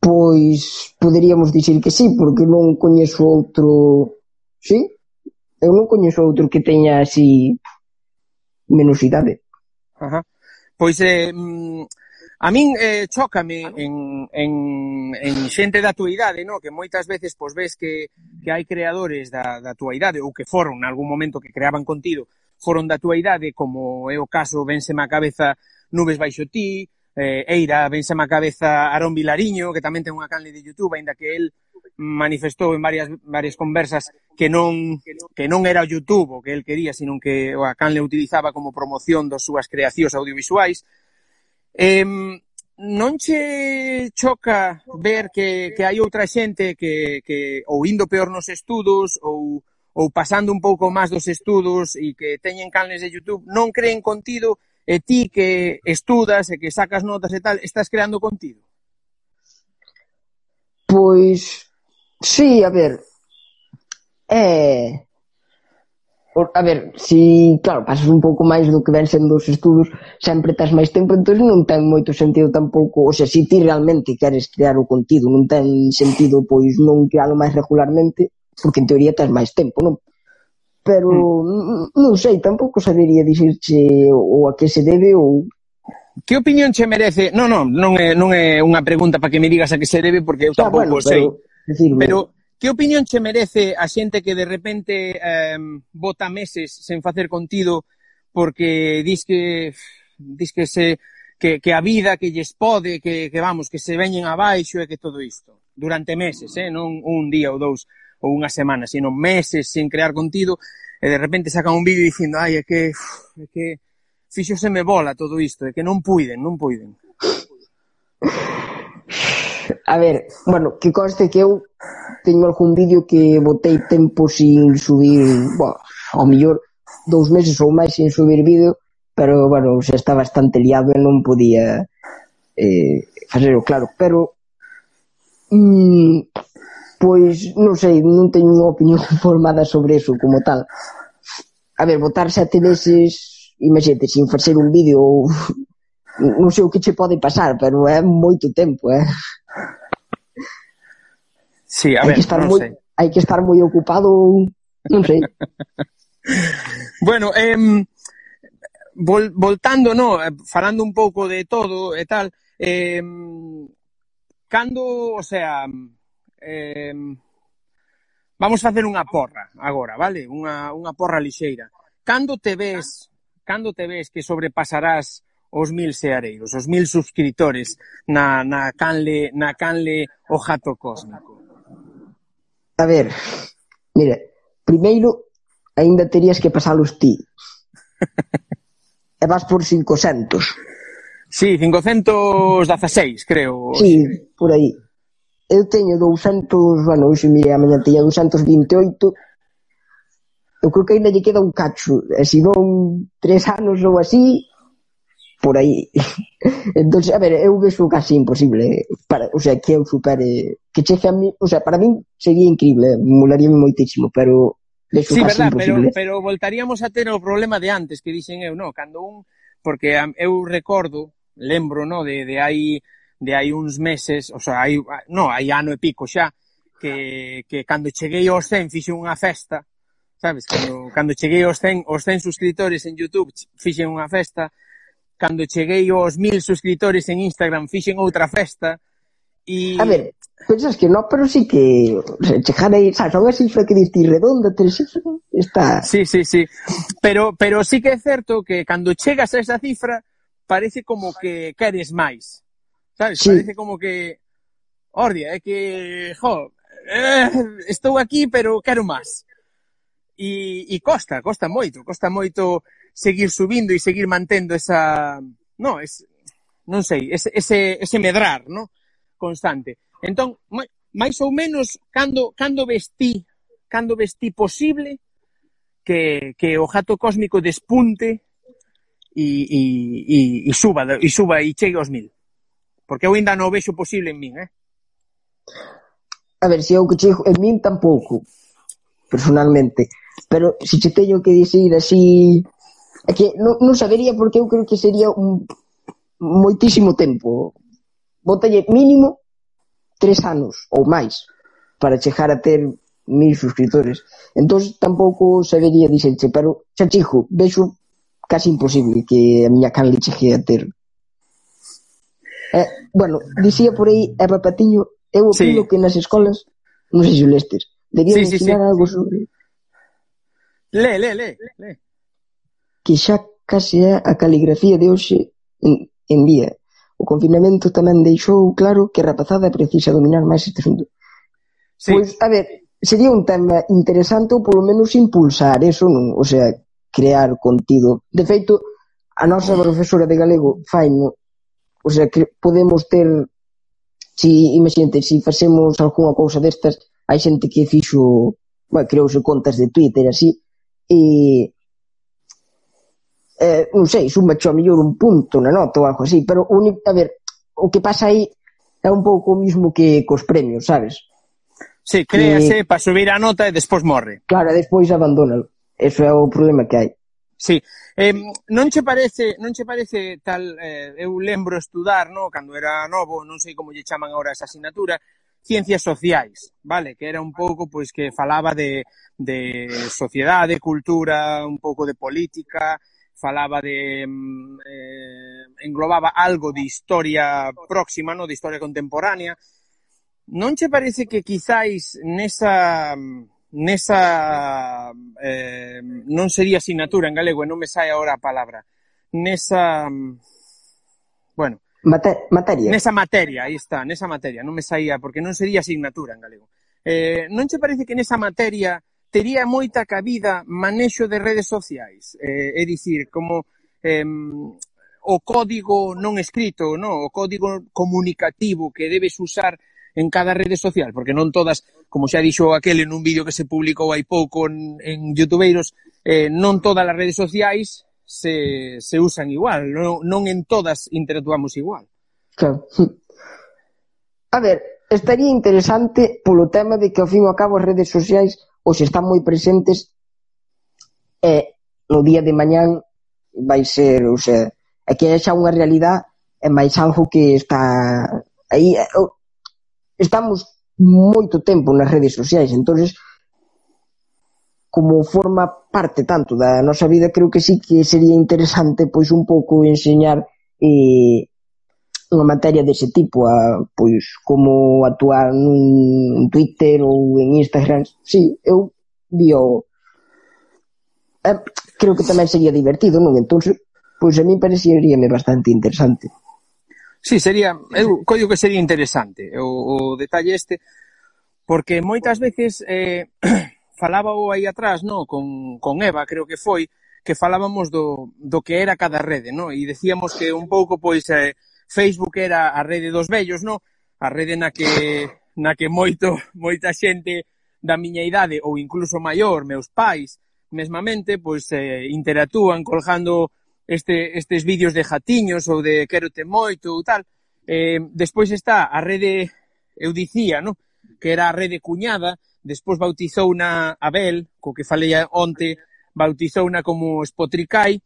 Pois poderíamos dicir que sí, porque non coñezo outro... Sí? Eu non coñezo outro que teña así menos idade. Ajá. Pois eh, mm, a min eh, chócame en, en, en xente da tua idade, no? que moitas veces pois ves que, que hai creadores da, da tua idade ou que foron nalgún momento que creaban contido foron da tua idade, como é o caso vense má cabeza Nubes baixo ti, eh, Eira, Benzema Cabeza, Arón Vilariño, que tamén ten unha canle de YouTube, aínda que el manifestou en varias varias conversas que non que non era o YouTube o que el quería, sino que o a canle utilizaba como promoción das súas creacións audiovisuais. Eh, non che choca ver que, que hai outra xente que, que ou indo peor nos estudos ou, ou pasando un pouco máis dos estudos e que teñen canles de YouTube non creen contido e ti que estudas e que sacas notas e tal, estás creando contido? Pois, sí, a ver, é... A ver, si, claro, pasas un pouco máis do que ven sendo os estudos, sempre tens máis tempo, entón non ten moito sentido tampouco, ou sea, se ti realmente queres crear o contido, non ten sentido, pois, non crealo máis regularmente, porque en teoría tens máis tempo, non? pero mm. non sei, tampouco sabería dicirche ou a que se debe ou Que opinión che merece? Non, non, non é, non é unha pregunta para que me digas a que se debe porque eu ah, tampouco bueno, sei. Pero, decirme... pero que opinión che merece a xente que de repente eh, bota meses sen facer contido porque dis que dis que se que, que a vida que lles pode, que, que vamos, que se veñen abaixo e que todo isto, durante meses, eh, non un día ou dous ou unha semana, sino meses sen crear contido, e de repente sacan un vídeo dicindo, ai, é que, é que fixoseme bola todo isto, é que non puiden, non puiden. A ver, bueno, que conste que eu teño algún vídeo que botei tempo sin subir, bueno, ao mellor dous meses ou máis sin subir vídeo, pero, bueno, xa está bastante liado e non podía eh, facelo claro, pero mm, Pois, non sei, non teño unha opinión formada sobre eso como tal. A ver, votar sete meses, imagínate, sin facer un vídeo, ou... non sei o que che pode pasar, pero é moito tempo, eh? Sí, a ver, hai que estar non moi, sei. Hai que estar moi ocupado, non sei. bueno, eh, vol, voltando, no, eh, falando un pouco de todo e tal, eh, cando, o sea, eh, vamos facer unha porra agora, vale? Unha, unha porra lixeira. Cando te ves, cando te ves que sobrepasarás os mil seareiros, os mil suscriptores na, na, canle, na canle o jato cósmico? A ver, mira, primeiro aínda terías que pasalos ti. e vas por 500. Sí, 516, creo. Sí, por aí. Eu teño douscentos, bueno, hoxe mire, a mañá teña 228, eu creo que ainda lle queda un cacho, e se non tres anos ou así, por aí. entón, a ver, eu vexo casi imposible, eh, para, o sea, que eu supere, que chegue a mí, o sea, para min sería increíble, molaría moitísimo, pero vexo sí, casi verdad, imposible. Pero, pero voltaríamos a ter o problema de antes, que dixen eu, no, cando un, porque eu recordo, lembro, no, de, de hai de hai uns meses, o sea, hai, no, hai ano e pico xa, que, que cando cheguei aos 100 fixe unha festa, sabes? Cando, cando cheguei aos 100, aos 100 suscriptores en YouTube fixen unha festa, cando cheguei aos 1000 suscriptores en Instagram fixen outra festa, E... A ver, pensas que no, pero sí que se chegar aí, xa, non é cifra que diste redonda, tres cifras, está... Sí, sí, sí, pero, pero sí que é certo que cando chegas a esa cifra parece como que queres máis. Sabes? Sí. Parece como que, ordia, é que, jo, eh, estou aquí, pero quero máis. E, e costa, costa moito, costa moito seguir subindo e seguir mantendo esa, no, es, non sei, ese, ese, ese medrar, no? constante. Entón, máis ou menos, cando, cando vestí, cando vestí posible que, que o jato cósmico despunte e, e, e, e suba, e suba e chegue aos mil. Porque eu ainda non o vexo posible en min, eh? A ver, se eu que chego en min tampouco, personalmente. Pero se che teño que dicir así... É que non, non sabería porque eu creo que sería un moitísimo tempo. Botalle mínimo tres anos ou máis para chegar a ter mil suscriptores. Entón, tampouco sabería dixerche, pero xa chijo, vexo casi imposible que a miña canle chegue a ter Eh, bueno, dicía por aí Eva Patiño, eu opino sí. que nas escolas, non sei se o lestes, debían sí, ensinar sí, sí. algo sobre... Le, le, le, le. Que xa case é a caligrafía de hoxe en, en día. O confinamento tamén deixou claro que a rapazada precisa dominar máis este asunto. Sí. Pois, a ver, sería un tema interesante ou polo menos impulsar eso, non? O sea, crear contido. De feito, a nosa profesora de galego fai no, O sea que podemos ter si, imagínate, si facemos algunha cousa destas, hai xente que fixo, bueno, creouse contas de Twitter así, e eh, non sei, suma a mellor un punto na nota ou algo así, pero un, a ver, o que pasa aí é un pouco o mismo que cos premios, sabes? Sí, créase eh, que... para subir a nota e despois morre. Claro, despois abandónalo. Eso é o problema que hai. Sí, eh, non che parece, non che parece tal, eh, eu lembro estudar, no, cando era novo, non sei como lle chaman agora esa asignatura, ciencias sociais, vale, que era un pouco pois que falaba de de sociedade, cultura, un pouco de política, falaba de mm, eh, englobaba algo de historia próxima, no, de historia contemporánea. Non che parece que quizáis nesa mm, nesa eh, non sería asignatura en galego e non me sai agora a palabra. Nesa bueno Mate, materia. nesa materia, aí está, nesa materia non me saía porque non sería asignatura en galego. Eh, non che parece que nesa materia tería moita cabida manexo de redes sociais? Eh, é dicir, como eh, o código non escrito, no, o código comunicativo que debes usar en cada rede social, porque non todas, como xa dixo aquel en un vídeo que se publicou hai pouco en, en youtubeiros, eh, non todas as redes sociais se, se usan igual, non, non en todas interactuamos igual. Claro. A ver, estaría interesante polo tema de que ao fin e ao cabo as redes sociais hoxe están moi presentes e eh, no día de mañán vai ser, ou sea, é que é xa unha realidade é máis algo que está aí, estamos moito tempo nas redes sociais, entonces como forma parte tanto da nosa vida, creo que sí que sería interesante pois un pouco enseñar eh, unha materia dese tipo, a, pois como actuar nun Twitter ou en Instagram. Sí, eu vi eh, creo que tamén sería divertido, non? Entón, pois a mí pareceríame bastante interesante. Sí, sería, eu coido que sería interesante o, o detalle este, porque moitas veces eh, falaba o aí atrás, no, con, con Eva, creo que foi, que falábamos do, do que era cada rede, no? e decíamos que un pouco, pois, eh, Facebook era a rede dos vellos, no? a rede na que, na que moito, moita xente da miña idade, ou incluso maior, meus pais, mesmamente, pois, eh, interactúan colgando este, estes vídeos de jatiños ou de quero te moito ou tal. Eh, despois está a rede, eu dicía, no? que era a rede cuñada, despois bautizou na Abel, co que falei onte, bautizou na como Spotricai,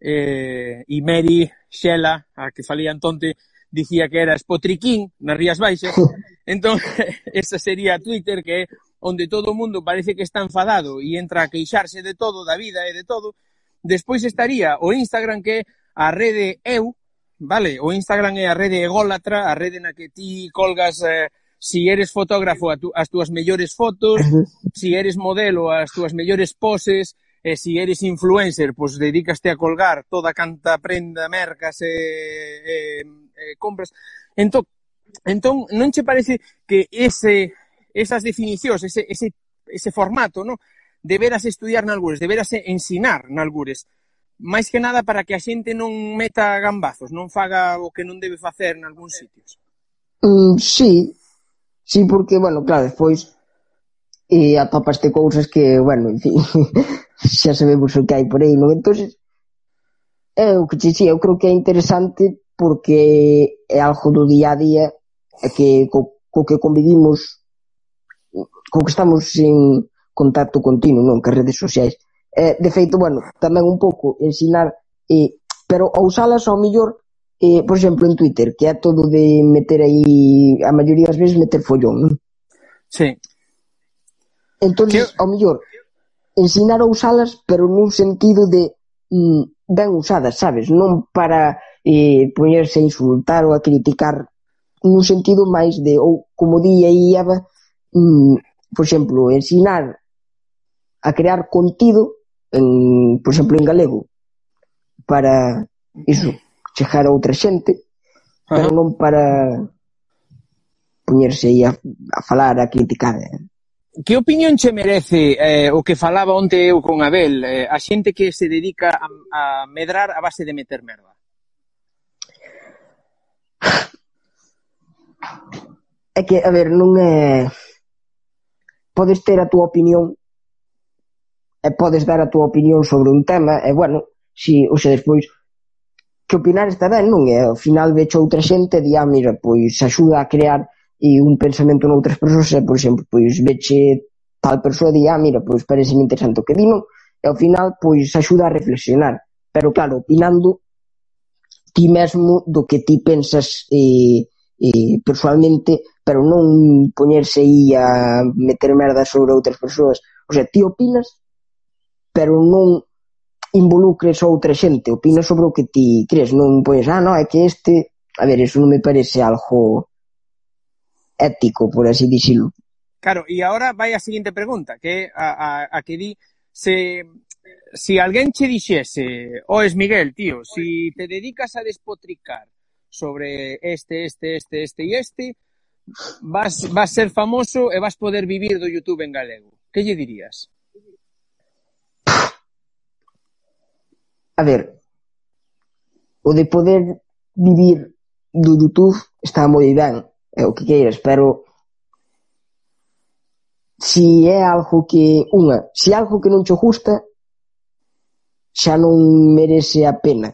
eh, e Mary Xela, a que falei antonte, dicía que era Spotriquín, nas Rías Baixas. Entón, esa sería Twitter, que é onde todo o mundo parece que está enfadado e entra a queixarse de todo, da vida e de todo, Despois estaría o Instagram que é a rede EU, vale? O Instagram é a rede ególatra, a rede na que ti colgas eh, si eres fotógrafo a tu, as túas mellores fotos, si eres modelo as túas mellores poses, e si eres influencer, pois dedícaste a colgar toda canta prenda mercas e, e, e compras. Entón, entón, non che parece que ese, esas definicións, ese, ese, ese formato, no? deberas estudiar nalgures, deberas ensinar nalgures. Mais que nada para que a xente non meta gambazos, non faga o que non debe facer en algúns sitios. Mm, sí, sí, porque, bueno, claro, despois eh, e atopaste cousas que, bueno, en fin, xa sabemos o que hai por aí, non? entonces é o que te eu creo que é interesante porque é algo do día a día que co, co que convivimos co que estamos en contacto continuo, non? Que redes sociais. Eh, de feito, bueno, tamén un pouco ensinar, eh, pero a usalas ao millor, eh, por exemplo, en Twitter, que é todo de meter aí, a maioría das veces meter follón, non? Sí. Entón, que... ao mellor, ensinar a usalas, pero nun sentido de mm, ben usadas, sabes? Non para eh, poñerse a insultar ou a criticar nun sentido máis de, ou como di aí Eva, mm, por exemplo, ensinar a crear contido, en, por exemplo, en galego, para iso, chegar a outra xente, pero non para poñerse aí a, a falar, a criticar. Eh. Que opinión che merece eh, o que falaba onte eu con Abel, eh, a xente que se dedica a, a medrar a base de meter merda? É que, a ver, non é... Podes ter a túa opinión, e podes dar a túa opinión sobre un tema e bueno, si, ou se despois que opinar está ben, non é? Ao final vecho outra xente e di, ah, mira, pois axuda a crear e un pensamento noutras persoas e, por exemplo, pois veche tal persoa di, ah, mira, pois parece interesante o que dino e ao final, pois axuda a reflexionar pero claro, opinando ti mesmo do que ti pensas eh, eh, personalmente pero non poñerse aí a meter merda sobre outras persoas o sea, ti opinas pero non involucres outra xente, opina sobre o que ti crees, non pois, ah, no, é que este, a ver, eso non me parece algo ético, por así dicirlo. Claro, e agora vai a seguinte pregunta, que a, a, a que di se si alguén che dixese, oes Miguel, tío, si te dedicas a despotricar sobre este, este, este, este e este, vas, vas ser famoso e vas poder vivir do YouTube en galego. Que lle dirías? A ver, o de poder vivir do Youtube está moi ben, é o que queiras, pero si é algo que, unha, si algo que non che gusta, xa non merece a pena.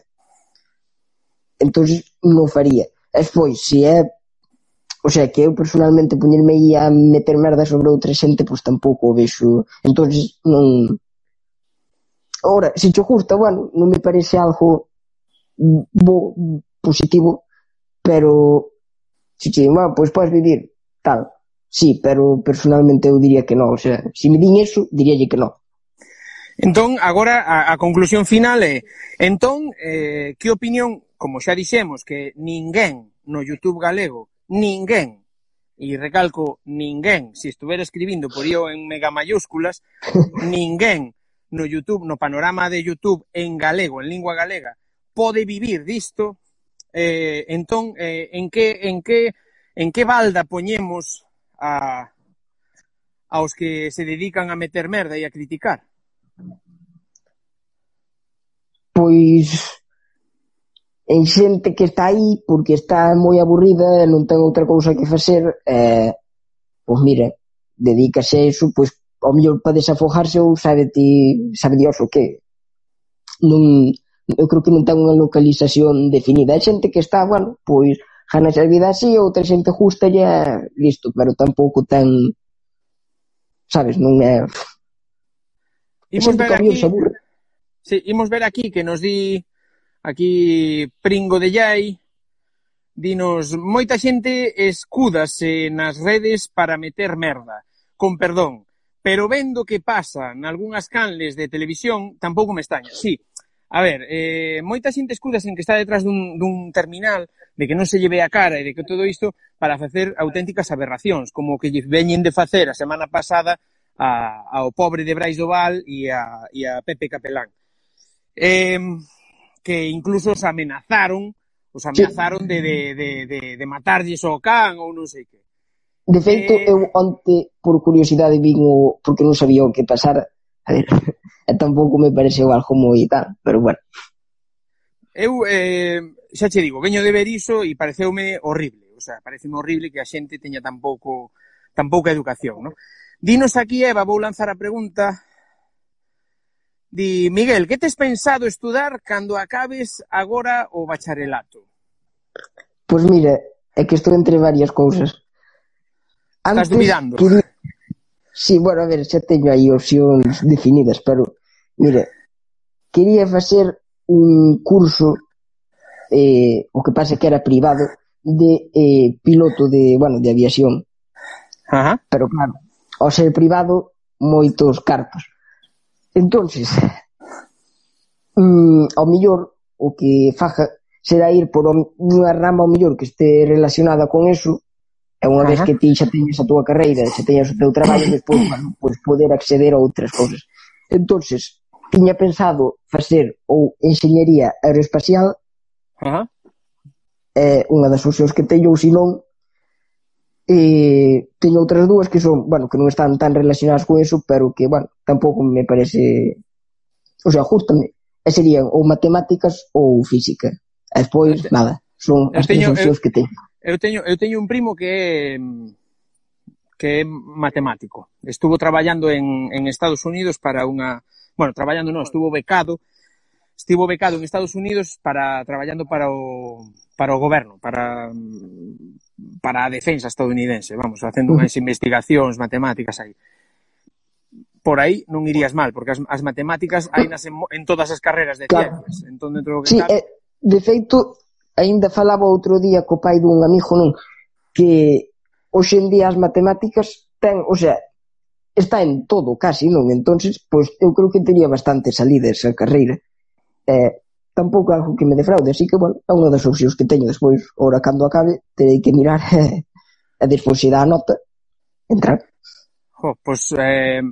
Entón, non faría. E despois, se é O sea, que eu personalmente poñerme aí a meter merda sobre outra xente, pois tampouco o vexo. Entón, non, Ora, se che gusta, bueno, non me parece algo bo, positivo, pero se che, ah, pois podes vivir tal. Sí, pero personalmente eu diría que non, o sea, se me din eso, diríalle que non. Entón, agora a, a conclusión final é, entón, eh, que opinión, como xa dixemos, que ninguén no YouTube galego, ninguén e recalco ninguén, se estuver escribindo por io en mega mayúsculas, ninguén no YouTube, no panorama de YouTube en galego, en lingua galega, pode vivir disto, eh, entón, eh, en que, en que, en que balda poñemos a, aos que se dedican a meter merda e a criticar? Pois en xente que está aí porque está moi aburrida e non ten outra cousa que facer eh, pois mira, dedícase a iso pois ao mellor para desafogarse ou sabe ti, sabe dios o que non, eu creo que non ten unha localización definida. Hai xente que está, bueno, pois ganas a vida así, outra xente justa e listo, pero tampouco ten sabes, non é Imos ver aquí seguro. Sí, imos ver aquí que nos di aquí Pringo de Yai dinos moita xente escúdase nas redes para meter merda. Con perdón, pero vendo que pasa nalgúnas canles de televisión, tampouco me estaña. Sí, a ver, eh, moita xente escudas en que está detrás dun, dun terminal, de que non se lle ve a cara e de que todo isto para facer auténticas aberracións, como que lle veñen de facer a semana pasada a, ao pobre de Brais Doval e a, e a Pepe Capelán. Eh, que incluso os amenazaron, os amenazaron de, de, de, de, de matarlles ao can ou non sei que. De feito, eu onte, por curiosidade, vin o... porque non sabía o que pasara. A ver, e tampouco me pareceu algo moi tal, pero bueno. Eu, eh, xa che digo, veño de ver iso e pareceume horrible. O sea, pareceme horrible que a xente teña tan pouco, tan pouca educación, non? Dinos aquí, Eva, vou lanzar a pregunta. Di, Miguel, que tes pensado estudar cando acabes agora o bacharelato? Pois pues mira, é que estou entre varias cousas. Antes, Estás dubidando. Que... Sí, bueno, a ver, xa teño aí opcións definidas, pero, mire, quería facer un curso eh, o que pasa que era privado de eh, piloto de, bueno, de aviación. Ajá. Pero claro, ao ser privado, moitos cartos. Entonces, mm, ao millor o que faja será ir por unha rama ao millor que este relacionada con eso E unha vez que ti xa teñes a túa carreira, xa teñes o teu traballo, despois, bueno, pois poder acceder a outras cousas. Entonces, tiña pensado facer ou enxeñería aeroespacial, Ajá. é unha das opcións que teño, ou senón, e teño outras dúas que son, bueno, que non están tan relacionadas con eso, pero que, bueno, tampouco me parece, o sea, justame, e serían ou matemáticas ou física. E despois, nada, son as tres opcións eh, que teño. Eu teño, eu teño un primo que é que é matemático. Estuvo traballando en, en Estados Unidos para unha... Bueno, traballando non, estuvo becado. Estivo becado en Estados Unidos para traballando para o, para o goberno, para, para a defensa estadounidense, vamos, facendo unhas investigacións matemáticas aí. Por aí non irías mal, porque as, as matemáticas hai nas en, en todas as carreras de claro. ciencias. Entón, dentro do que sí, cabe... eh, de feito, Ainda falaba outro día co pai dun amigo non que hoxe en día as matemáticas ten, o sea, está en todo casi, non? Entonces, pois eu creo que tería bastante salida esa carreira. Eh, tampouco algo que me defraude, así que, bueno, é unha das opcións que teño despois, ora cando acabe, terei que mirar e despois se dá a nota, entrar. Jo, pois, eh,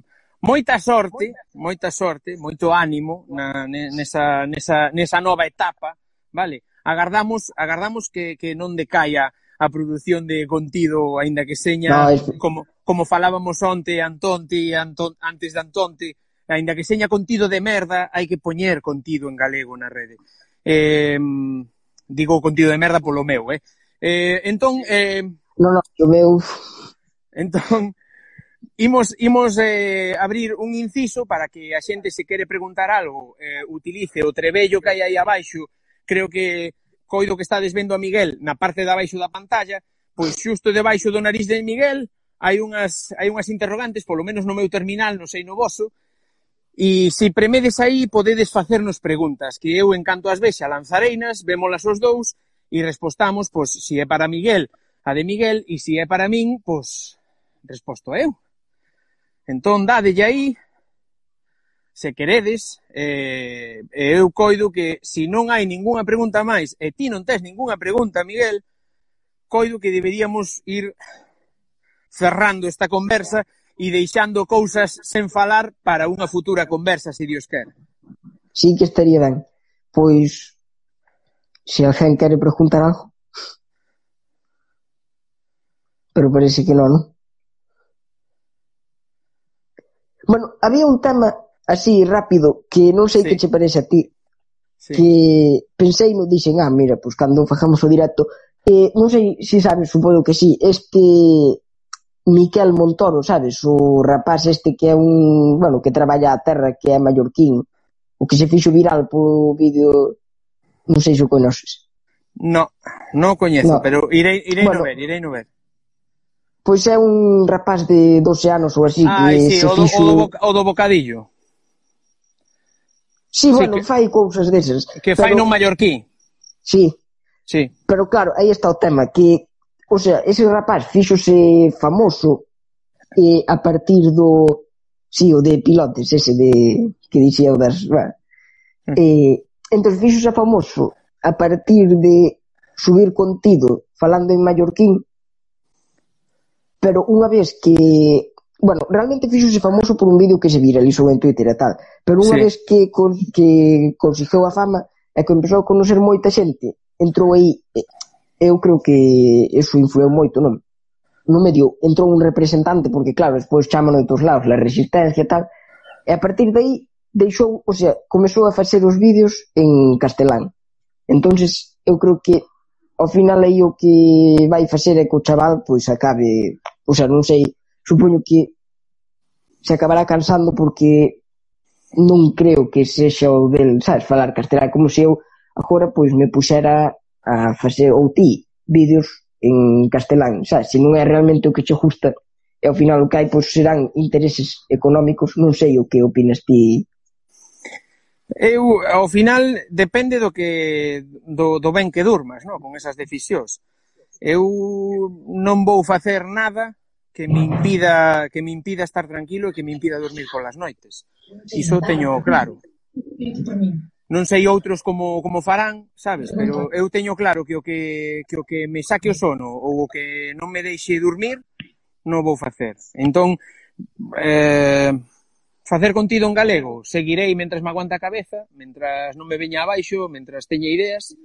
moita sorte, moita sorte, moito ánimo na, nesa, nesa, nesa nova etapa, vale? agardamos agardamos que, que non decaia a produción de contido, aínda que seña, no, es... como, como falábamos onte, Antonte, Anton, antes de Antonte, aínda que seña contido de merda, hai que poñer contido en galego na rede. Eh, digo contido de merda polo meu, eh? eh entón... Eh, non, no, o meu... Entón, imos, imos eh, abrir un inciso para que a xente se quere preguntar algo, eh, utilice o trebello que hai aí abaixo creo que coido que estades vendo a Miguel na parte de abaixo da pantalla, pois xusto debaixo do nariz de Miguel hai unhas, hai unhas interrogantes, polo menos no meu terminal, non sei no vosso, e se premedes aí podedes facernos preguntas, que eu en canto as vexa lanzareinas, vémolas os dous e respostamos, pois, se é para Miguel, a de Miguel, e se é para min, pois, resposto eu. Entón, dadelle aí, se queredes, eh, eu coido que se non hai ningunha pregunta máis, e ti non tes ningunha pregunta, Miguel, coido que deberíamos ir cerrando esta conversa e deixando cousas sen falar para unha futura conversa, se Dios quer. Sí que estaría ben. Pois, se alguén quere preguntar algo, pero parece que non, non? Bueno, había un tema así rápido que non sei sí. que che parece a ti sí. que pensei no dixen, ah, mira, pois cando fajamos o directo eh, non sei se sabes, supoño que sí este Miquel Montoro, sabes, o rapaz este que é un, bueno, que traballa a terra que é mallorquín, o que se fixo viral polo vídeo non sei se o conoces No, non o coñezo, no. pero irei, irei bueno, no ver, irei no ver Pois é un rapaz de 12 anos ou así ah, que sí, se o, do, fixo... o, do o do bocadillo Sí, sí bueno, que, fai cousas desas. Que fai pero, non mallorquí. Sí. Sí. Pero claro, aí está o tema, que, o sea, ese rapaz fíxose famoso eh, a partir do, sí, o de pilotes, ese de, que dixía o das, bueno, mm. eh, entón fixose famoso a partir de subir contido falando en mallorquín, pero unha vez que bueno, realmente fixose famoso por un vídeo que se viralizou en Twitter e tal, pero unha sí. vez que, con, que conseguiu a fama e que empezou a conocer moita xente, entrou aí, eu creo que eso influeu moito, non? No medio entrou un representante, porque claro, despois chaman de todos lados, la resistencia e tal, e a partir de aí deixou, o sea, comezou a facer os vídeos en castelán. entonces eu creo que ao final aí o que vai facer é que o chaval pois acabe, o sea, non sei, supoño que se acabará cansando porque non creo que sexa o del, sabes, falar castelán como se eu agora pois me puxera a facer ou ti vídeos en castelán, sabes, se non é realmente o que che gusta e ao final o que hai pois serán intereses económicos, non sei o que opinas ti Eu, ao final, depende do que do, do ben que durmas, no? con esas decisións. Eu non vou facer nada que me impida que me impida estar tranquilo e que me impida dormir polas noites. Iso teño claro. Non sei outros como como farán, sabes, pero eu teño claro que o que que o que me saque o sono ou o que non me deixe dormir non vou facer. Entón, eh, facer contido en galego, seguirei mentras me aguanta a cabeza, mentras non me veña abaixo, mentras teña ideas,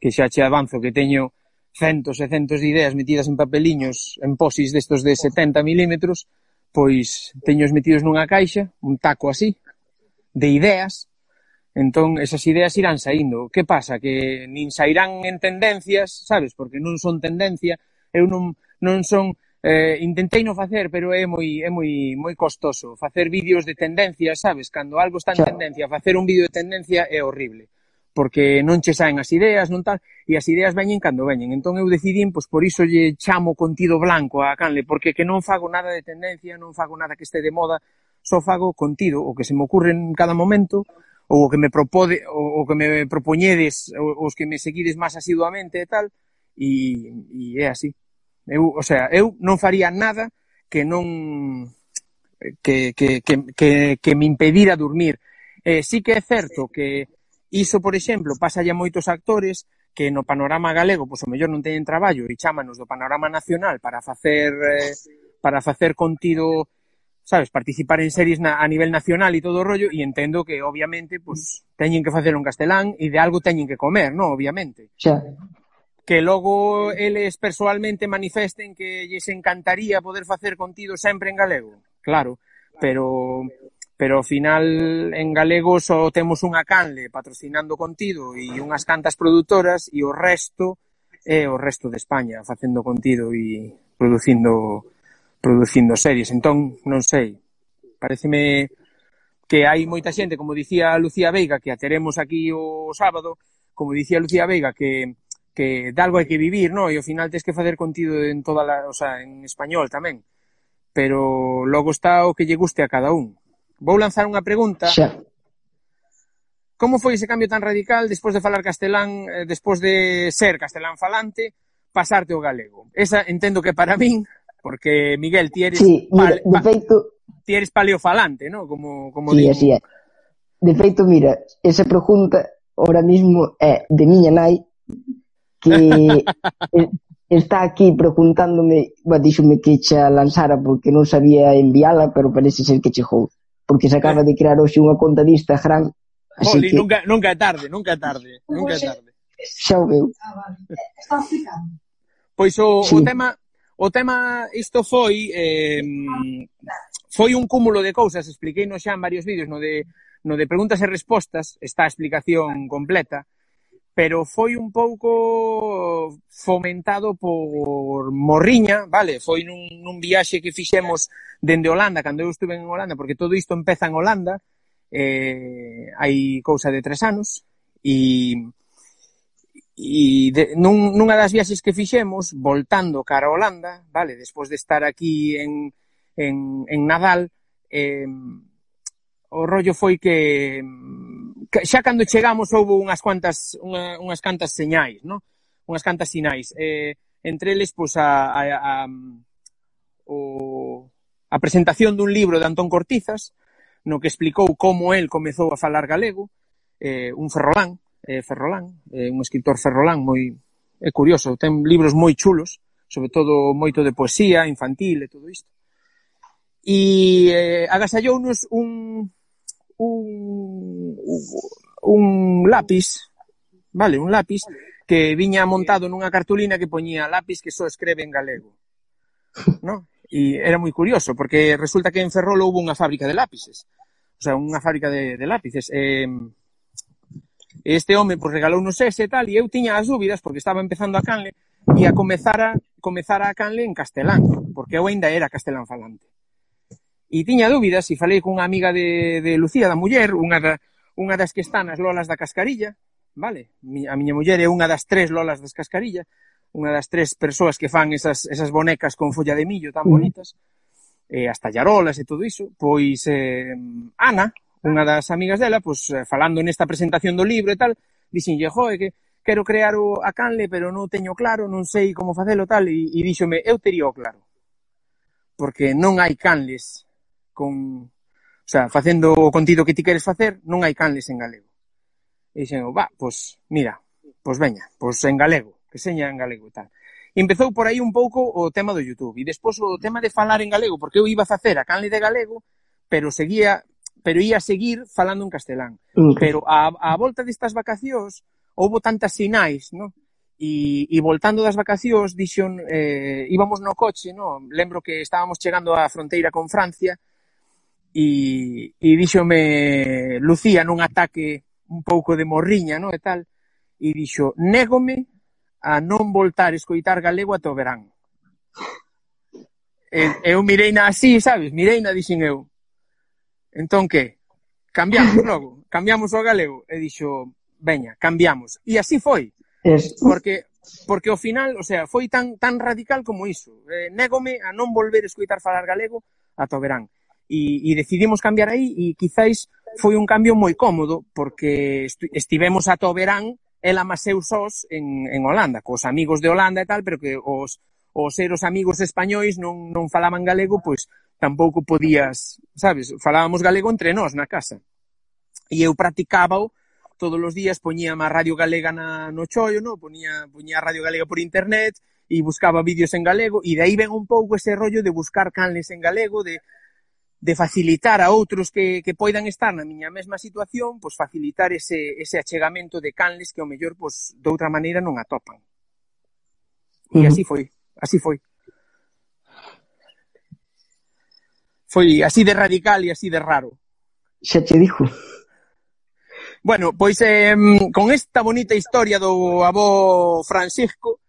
que xa che avanzo que teño centos e centos de ideas metidas en papeliños, en posis destos de 70 milímetros, pois teños metidos nunha caixa, un taco así, de ideas, entón esas ideas irán saindo. Que pasa? Que nin sairán en tendencias, sabes? Porque non son tendencia, eu non, non son eh, intentei non facer, pero é moi é moi moi costoso facer vídeos de tendencias, sabes? Cando algo está en tendencia, facer un vídeo de tendencia é horrible porque non che saen as ideas, non tal, e as ideas veñen cando veñen. Entón eu decidín, pois por iso lle chamo contido blanco a Canle, porque que non fago nada de tendencia, non fago nada que este de moda, só fago contido, o que se me ocurre en cada momento, ou o que me propode, o, o que me propoñedes, ou, os que me seguides máis asiduamente e tal, e, e é así. Eu, o sea, eu non faría nada que non que, que, que, que, que me impedira dormir. Eh, sí que é certo que Iso, por exemplo, pásalle a moitos actores que no panorama galego, pois o mellor non teñen traballo e chámanos do panorama nacional para facer eh, para facer contido, sabes, participar en series na, a nivel nacional e todo o rollo e entendo que obviamente pois teñen que facelo en castelán e de algo teñen que comer, non, obviamente. Xa. Que logo eles persoalmente manifesten que lles encantaría poder facer contido sempre en galego. Claro, pero pero ao final en galego só temos unha canle patrocinando contido e unhas cantas produtoras e o resto é o resto de España facendo contido e producindo producindo series. Entón, non sei, pareceme que hai moita xente, como dicía Lucía Veiga, que a teremos aquí o sábado, como dicía Lucía Veiga, que que de algo hai que vivir, no? E ao final tens que facer contido en toda la, o sea, en español tamén. Pero logo está o que lle guste a cada un. Vou lanzar unha pregunta. Xa. Como foi ese cambio tan radical despois de falar castelán, eh, despois de ser castelán falante, pasarte o galego? Esa entendo que para min, porque Miguel, ti eres sí, mira, pal, de feito, ti eres paleofalante, ¿no? Como como sí, así é. De feito, mira, esa pregunta ahora mismo é de miña nai que está aquí preguntándome, bueno, díxome que xa lanzara porque non sabía enviala, pero parece ser que chegou porque se acaba eh. de crear hoxe unha conta de Instagram. Así Oli, que... nunca, nunca é tarde, nunca é tarde, pois nunca é tarde. Xa o veu. Ah, vale. Está explicando. Pois o, sí. o tema o tema isto foi eh, foi un cúmulo de cousas, expliquei no xa en varios vídeos, no de no de preguntas e respostas está a explicación completa, pero foi un pouco fomentado por morriña, vale? Foi nun, nun viaxe que fixemos dende Holanda, cando eu estuve en Holanda, porque todo isto empeza en Holanda, eh, hai cousa de tres anos, e, e de, nun, nunha das viaxes que fixemos, voltando cara a Holanda, vale, despois de estar aquí en, en, en Nadal, eh, o rollo foi que, que xa cando chegamos houve unhas cuantas unha, unhas cantas señais, no? Unhas cantas sinais. Eh, entre eles pois a, a, a o a presentación dun libro de Antón Cortizas, no que explicou como el comezou a falar galego, eh, un ferrolán, eh, ferrolán, eh, un escritor ferrolán moi é curioso, ten libros moi chulos, sobre todo moito de poesía infantil e todo isto. E eh, agasallounos un, un, un lápis, vale, un lápis que viña montado nunha cartulina que poñía lápis que só escreve en galego. No? E era moi curioso, porque resulta que en Ferrol houve unha fábrica de lápices. O sea, unha fábrica de, de lápices. E, este home pues, regalou ese e tal, e eu tiña as dúbidas, porque estaba empezando a Canle, e a comezar a, comezar a Canle en castelán, porque eu ainda era castelán falante. E tiña dúbidas, e falei cunha amiga de, de Lucía, da muller, unha, da, unha das que están as lolas da cascarilla, vale? A miña muller é unha das tres lolas das cascarilla, unha das tres persoas que fan esas, esas bonecas con folla de millo tan bonitas, eh, as tallarolas e todo iso, pois eh, Ana, unha das amigas dela, pois, falando nesta presentación do libro e tal, dixenlle, joe, que quero crear o, a canle, pero non teño claro, non sei como facelo tal, e, e díxome, eu tería o claro. Porque non hai canles con... O sea, facendo o contido que ti queres facer, non hai canles en galego. E dixen, va, pois, mira, pois veña, pois en galego que seña en galego e tal. E empezou por aí un pouco o tema do YouTube e despois o tema de falar en galego, porque eu iba a facer a canle de galego, pero seguía pero ia seguir falando en castelán. Okay. Pero a, a volta destas vacacións houbo tantas sinais, non? E, e voltando das vacacións dixon, eh, íbamos no coche, non? Lembro que estábamos chegando á fronteira con Francia e, e díxome Lucía nun ataque un pouco de morriña, non? E tal, e dixo, négome a non voltar escoitar galego ata o verán. E, eu mirei na así, sabes? Mirei na dixen eu. Entón, que? Cambiamos logo. Cambiamos o galego. E dixo, veña, cambiamos. E así foi. Porque porque ao final, o sea, foi tan tan radical como iso. Eh, négome a non volver a escoitar falar galego ata o verán. E, e decidimos cambiar aí e quizáis foi un cambio moi cómodo porque estivemos ata o verán ela maseu sós en, en Holanda, cos amigos de Holanda e tal, pero que os, os ser os amigos españois non, non falaban galego, pois tampouco podías, sabes, falábamos galego entre nós na casa. E eu practicábao todos os días, poñía a radio galega na, no chollo, no? Poñía, poñía a radio galega por internet, e buscaba vídeos en galego, e de aí ven un pouco ese rollo de buscar canles en galego, de de facilitar a outros que, que poidan estar na miña mesma situación, pois facilitar ese, ese achegamento de canles que ao mellor pois, de outra maneira non atopan. E uh -huh. así foi, así foi. Foi así de radical e así de raro. Xa te dixo. Bueno, pois eh, con esta bonita historia do avó Francisco,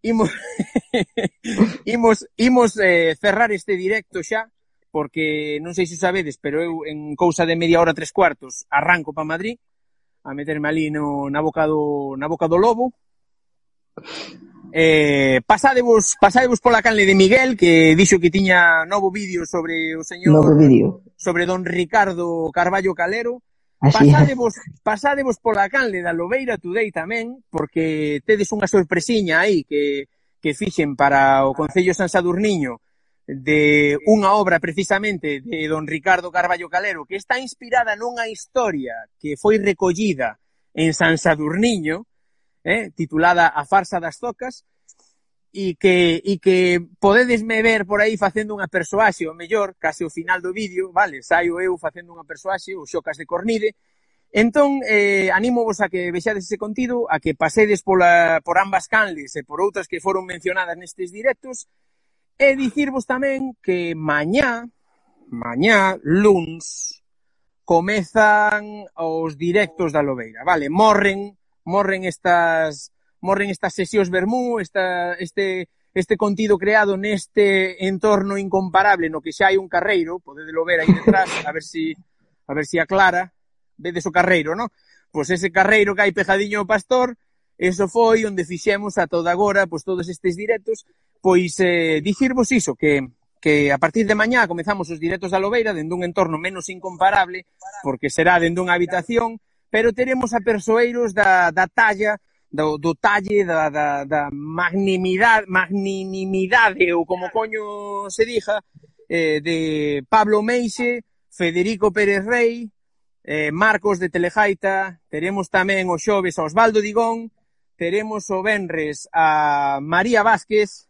imos, imos, imos eh, cerrar este directo xa, porque non sei se sabedes, pero eu en cousa de media hora, tres cuartos, arranco para Madrid, a meterme ali no, na, boca do, na boca do lobo. Eh, pasádevos, pasádevos pola canle de Miguel, que dixo que tiña novo vídeo sobre o señor... Novo vídeo. Sobre don Ricardo Carballo Calero. pasadevos, pasádevos, pasádevos pola canle da Lobeira Today tamén, porque tedes unha sorpresiña aí que, que fixen para o Concello San Sadurniño de unha obra precisamente de don Ricardo Carballo Calero que está inspirada nunha historia que foi recollida en San Sadurniño, eh, titulada A farsa das tocas, e que, e que podedesme ver por aí facendo unha persoaxe, o mellor, case o final do vídeo, vale, saio eu facendo unha persoaxe, o xocas de Cornide, Entón, eh, animo vos a que vexades ese contido, a que pasedes pola, por ambas canles e por outras que foron mencionadas nestes directos, E dicirvos tamén que mañá, mañá, luns, comezan os directos da Lobeira, vale? Morren, morren estas morren estas sesións vermú, esta, este, este contido creado neste entorno incomparable no que xa hai un carreiro, podedelo ver aí detrás, a ver si a ver si aclara, vedes o carreiro, non? Pois ese carreiro que hai pejadiño o pastor, Eso foi onde fixemos a toda agora pois, todos estes directos, pois eh, dicirvos iso, que que a partir de mañá comezamos os directos da Lobeira dende un entorno menos incomparable, porque será dende unha habitación, pero teremos a persoeiros da, da talla, do, do talle, da, da, da magnimidade, magnimidade, ou como coño se dija, eh, de Pablo Meixe, Federico Pérez Rey, eh, Marcos de Telejaita, teremos tamén o xoves a Osvaldo Digón, teremos o Benres a María Vázquez,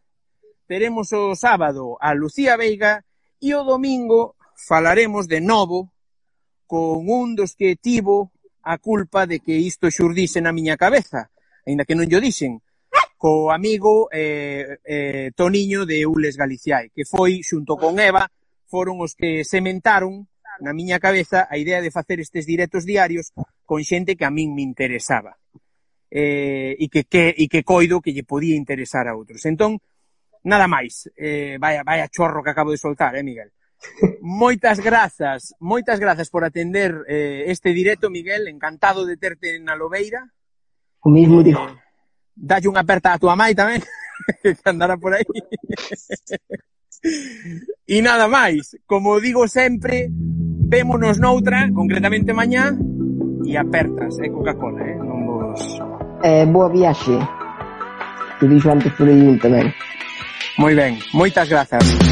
teremos o sábado a Lucía Veiga e o domingo falaremos de novo con un dos que tivo a culpa de que isto xurdise na miña cabeza, aínda que non yo dixen, co amigo eh, eh, Toniño de Ules Galiciai, que foi, xunto con Eva, foron os que sementaron na miña cabeza a idea de facer estes directos diarios con xente que a min me interesaba eh, e, que, que, e que coido que lle podía interesar a outros. Entón, nada máis. Eh, vai, vai a chorro que acabo de soltar, eh, Miguel? Moitas grazas, moitas grazas por atender eh, este directo, Miguel. Encantado de terte na Lobeira. O mismo eh, digo. Dalle unha aperta a tua mãe tamén, que andará por aí. e nada máis, como digo sempre, vémonos noutra, concretamente mañá, e apertas, é eh, Coca-Cola, eh? Non vos eh, boa viaxe. Que dixo antes por aí tamén. Moi ben, moitas grazas.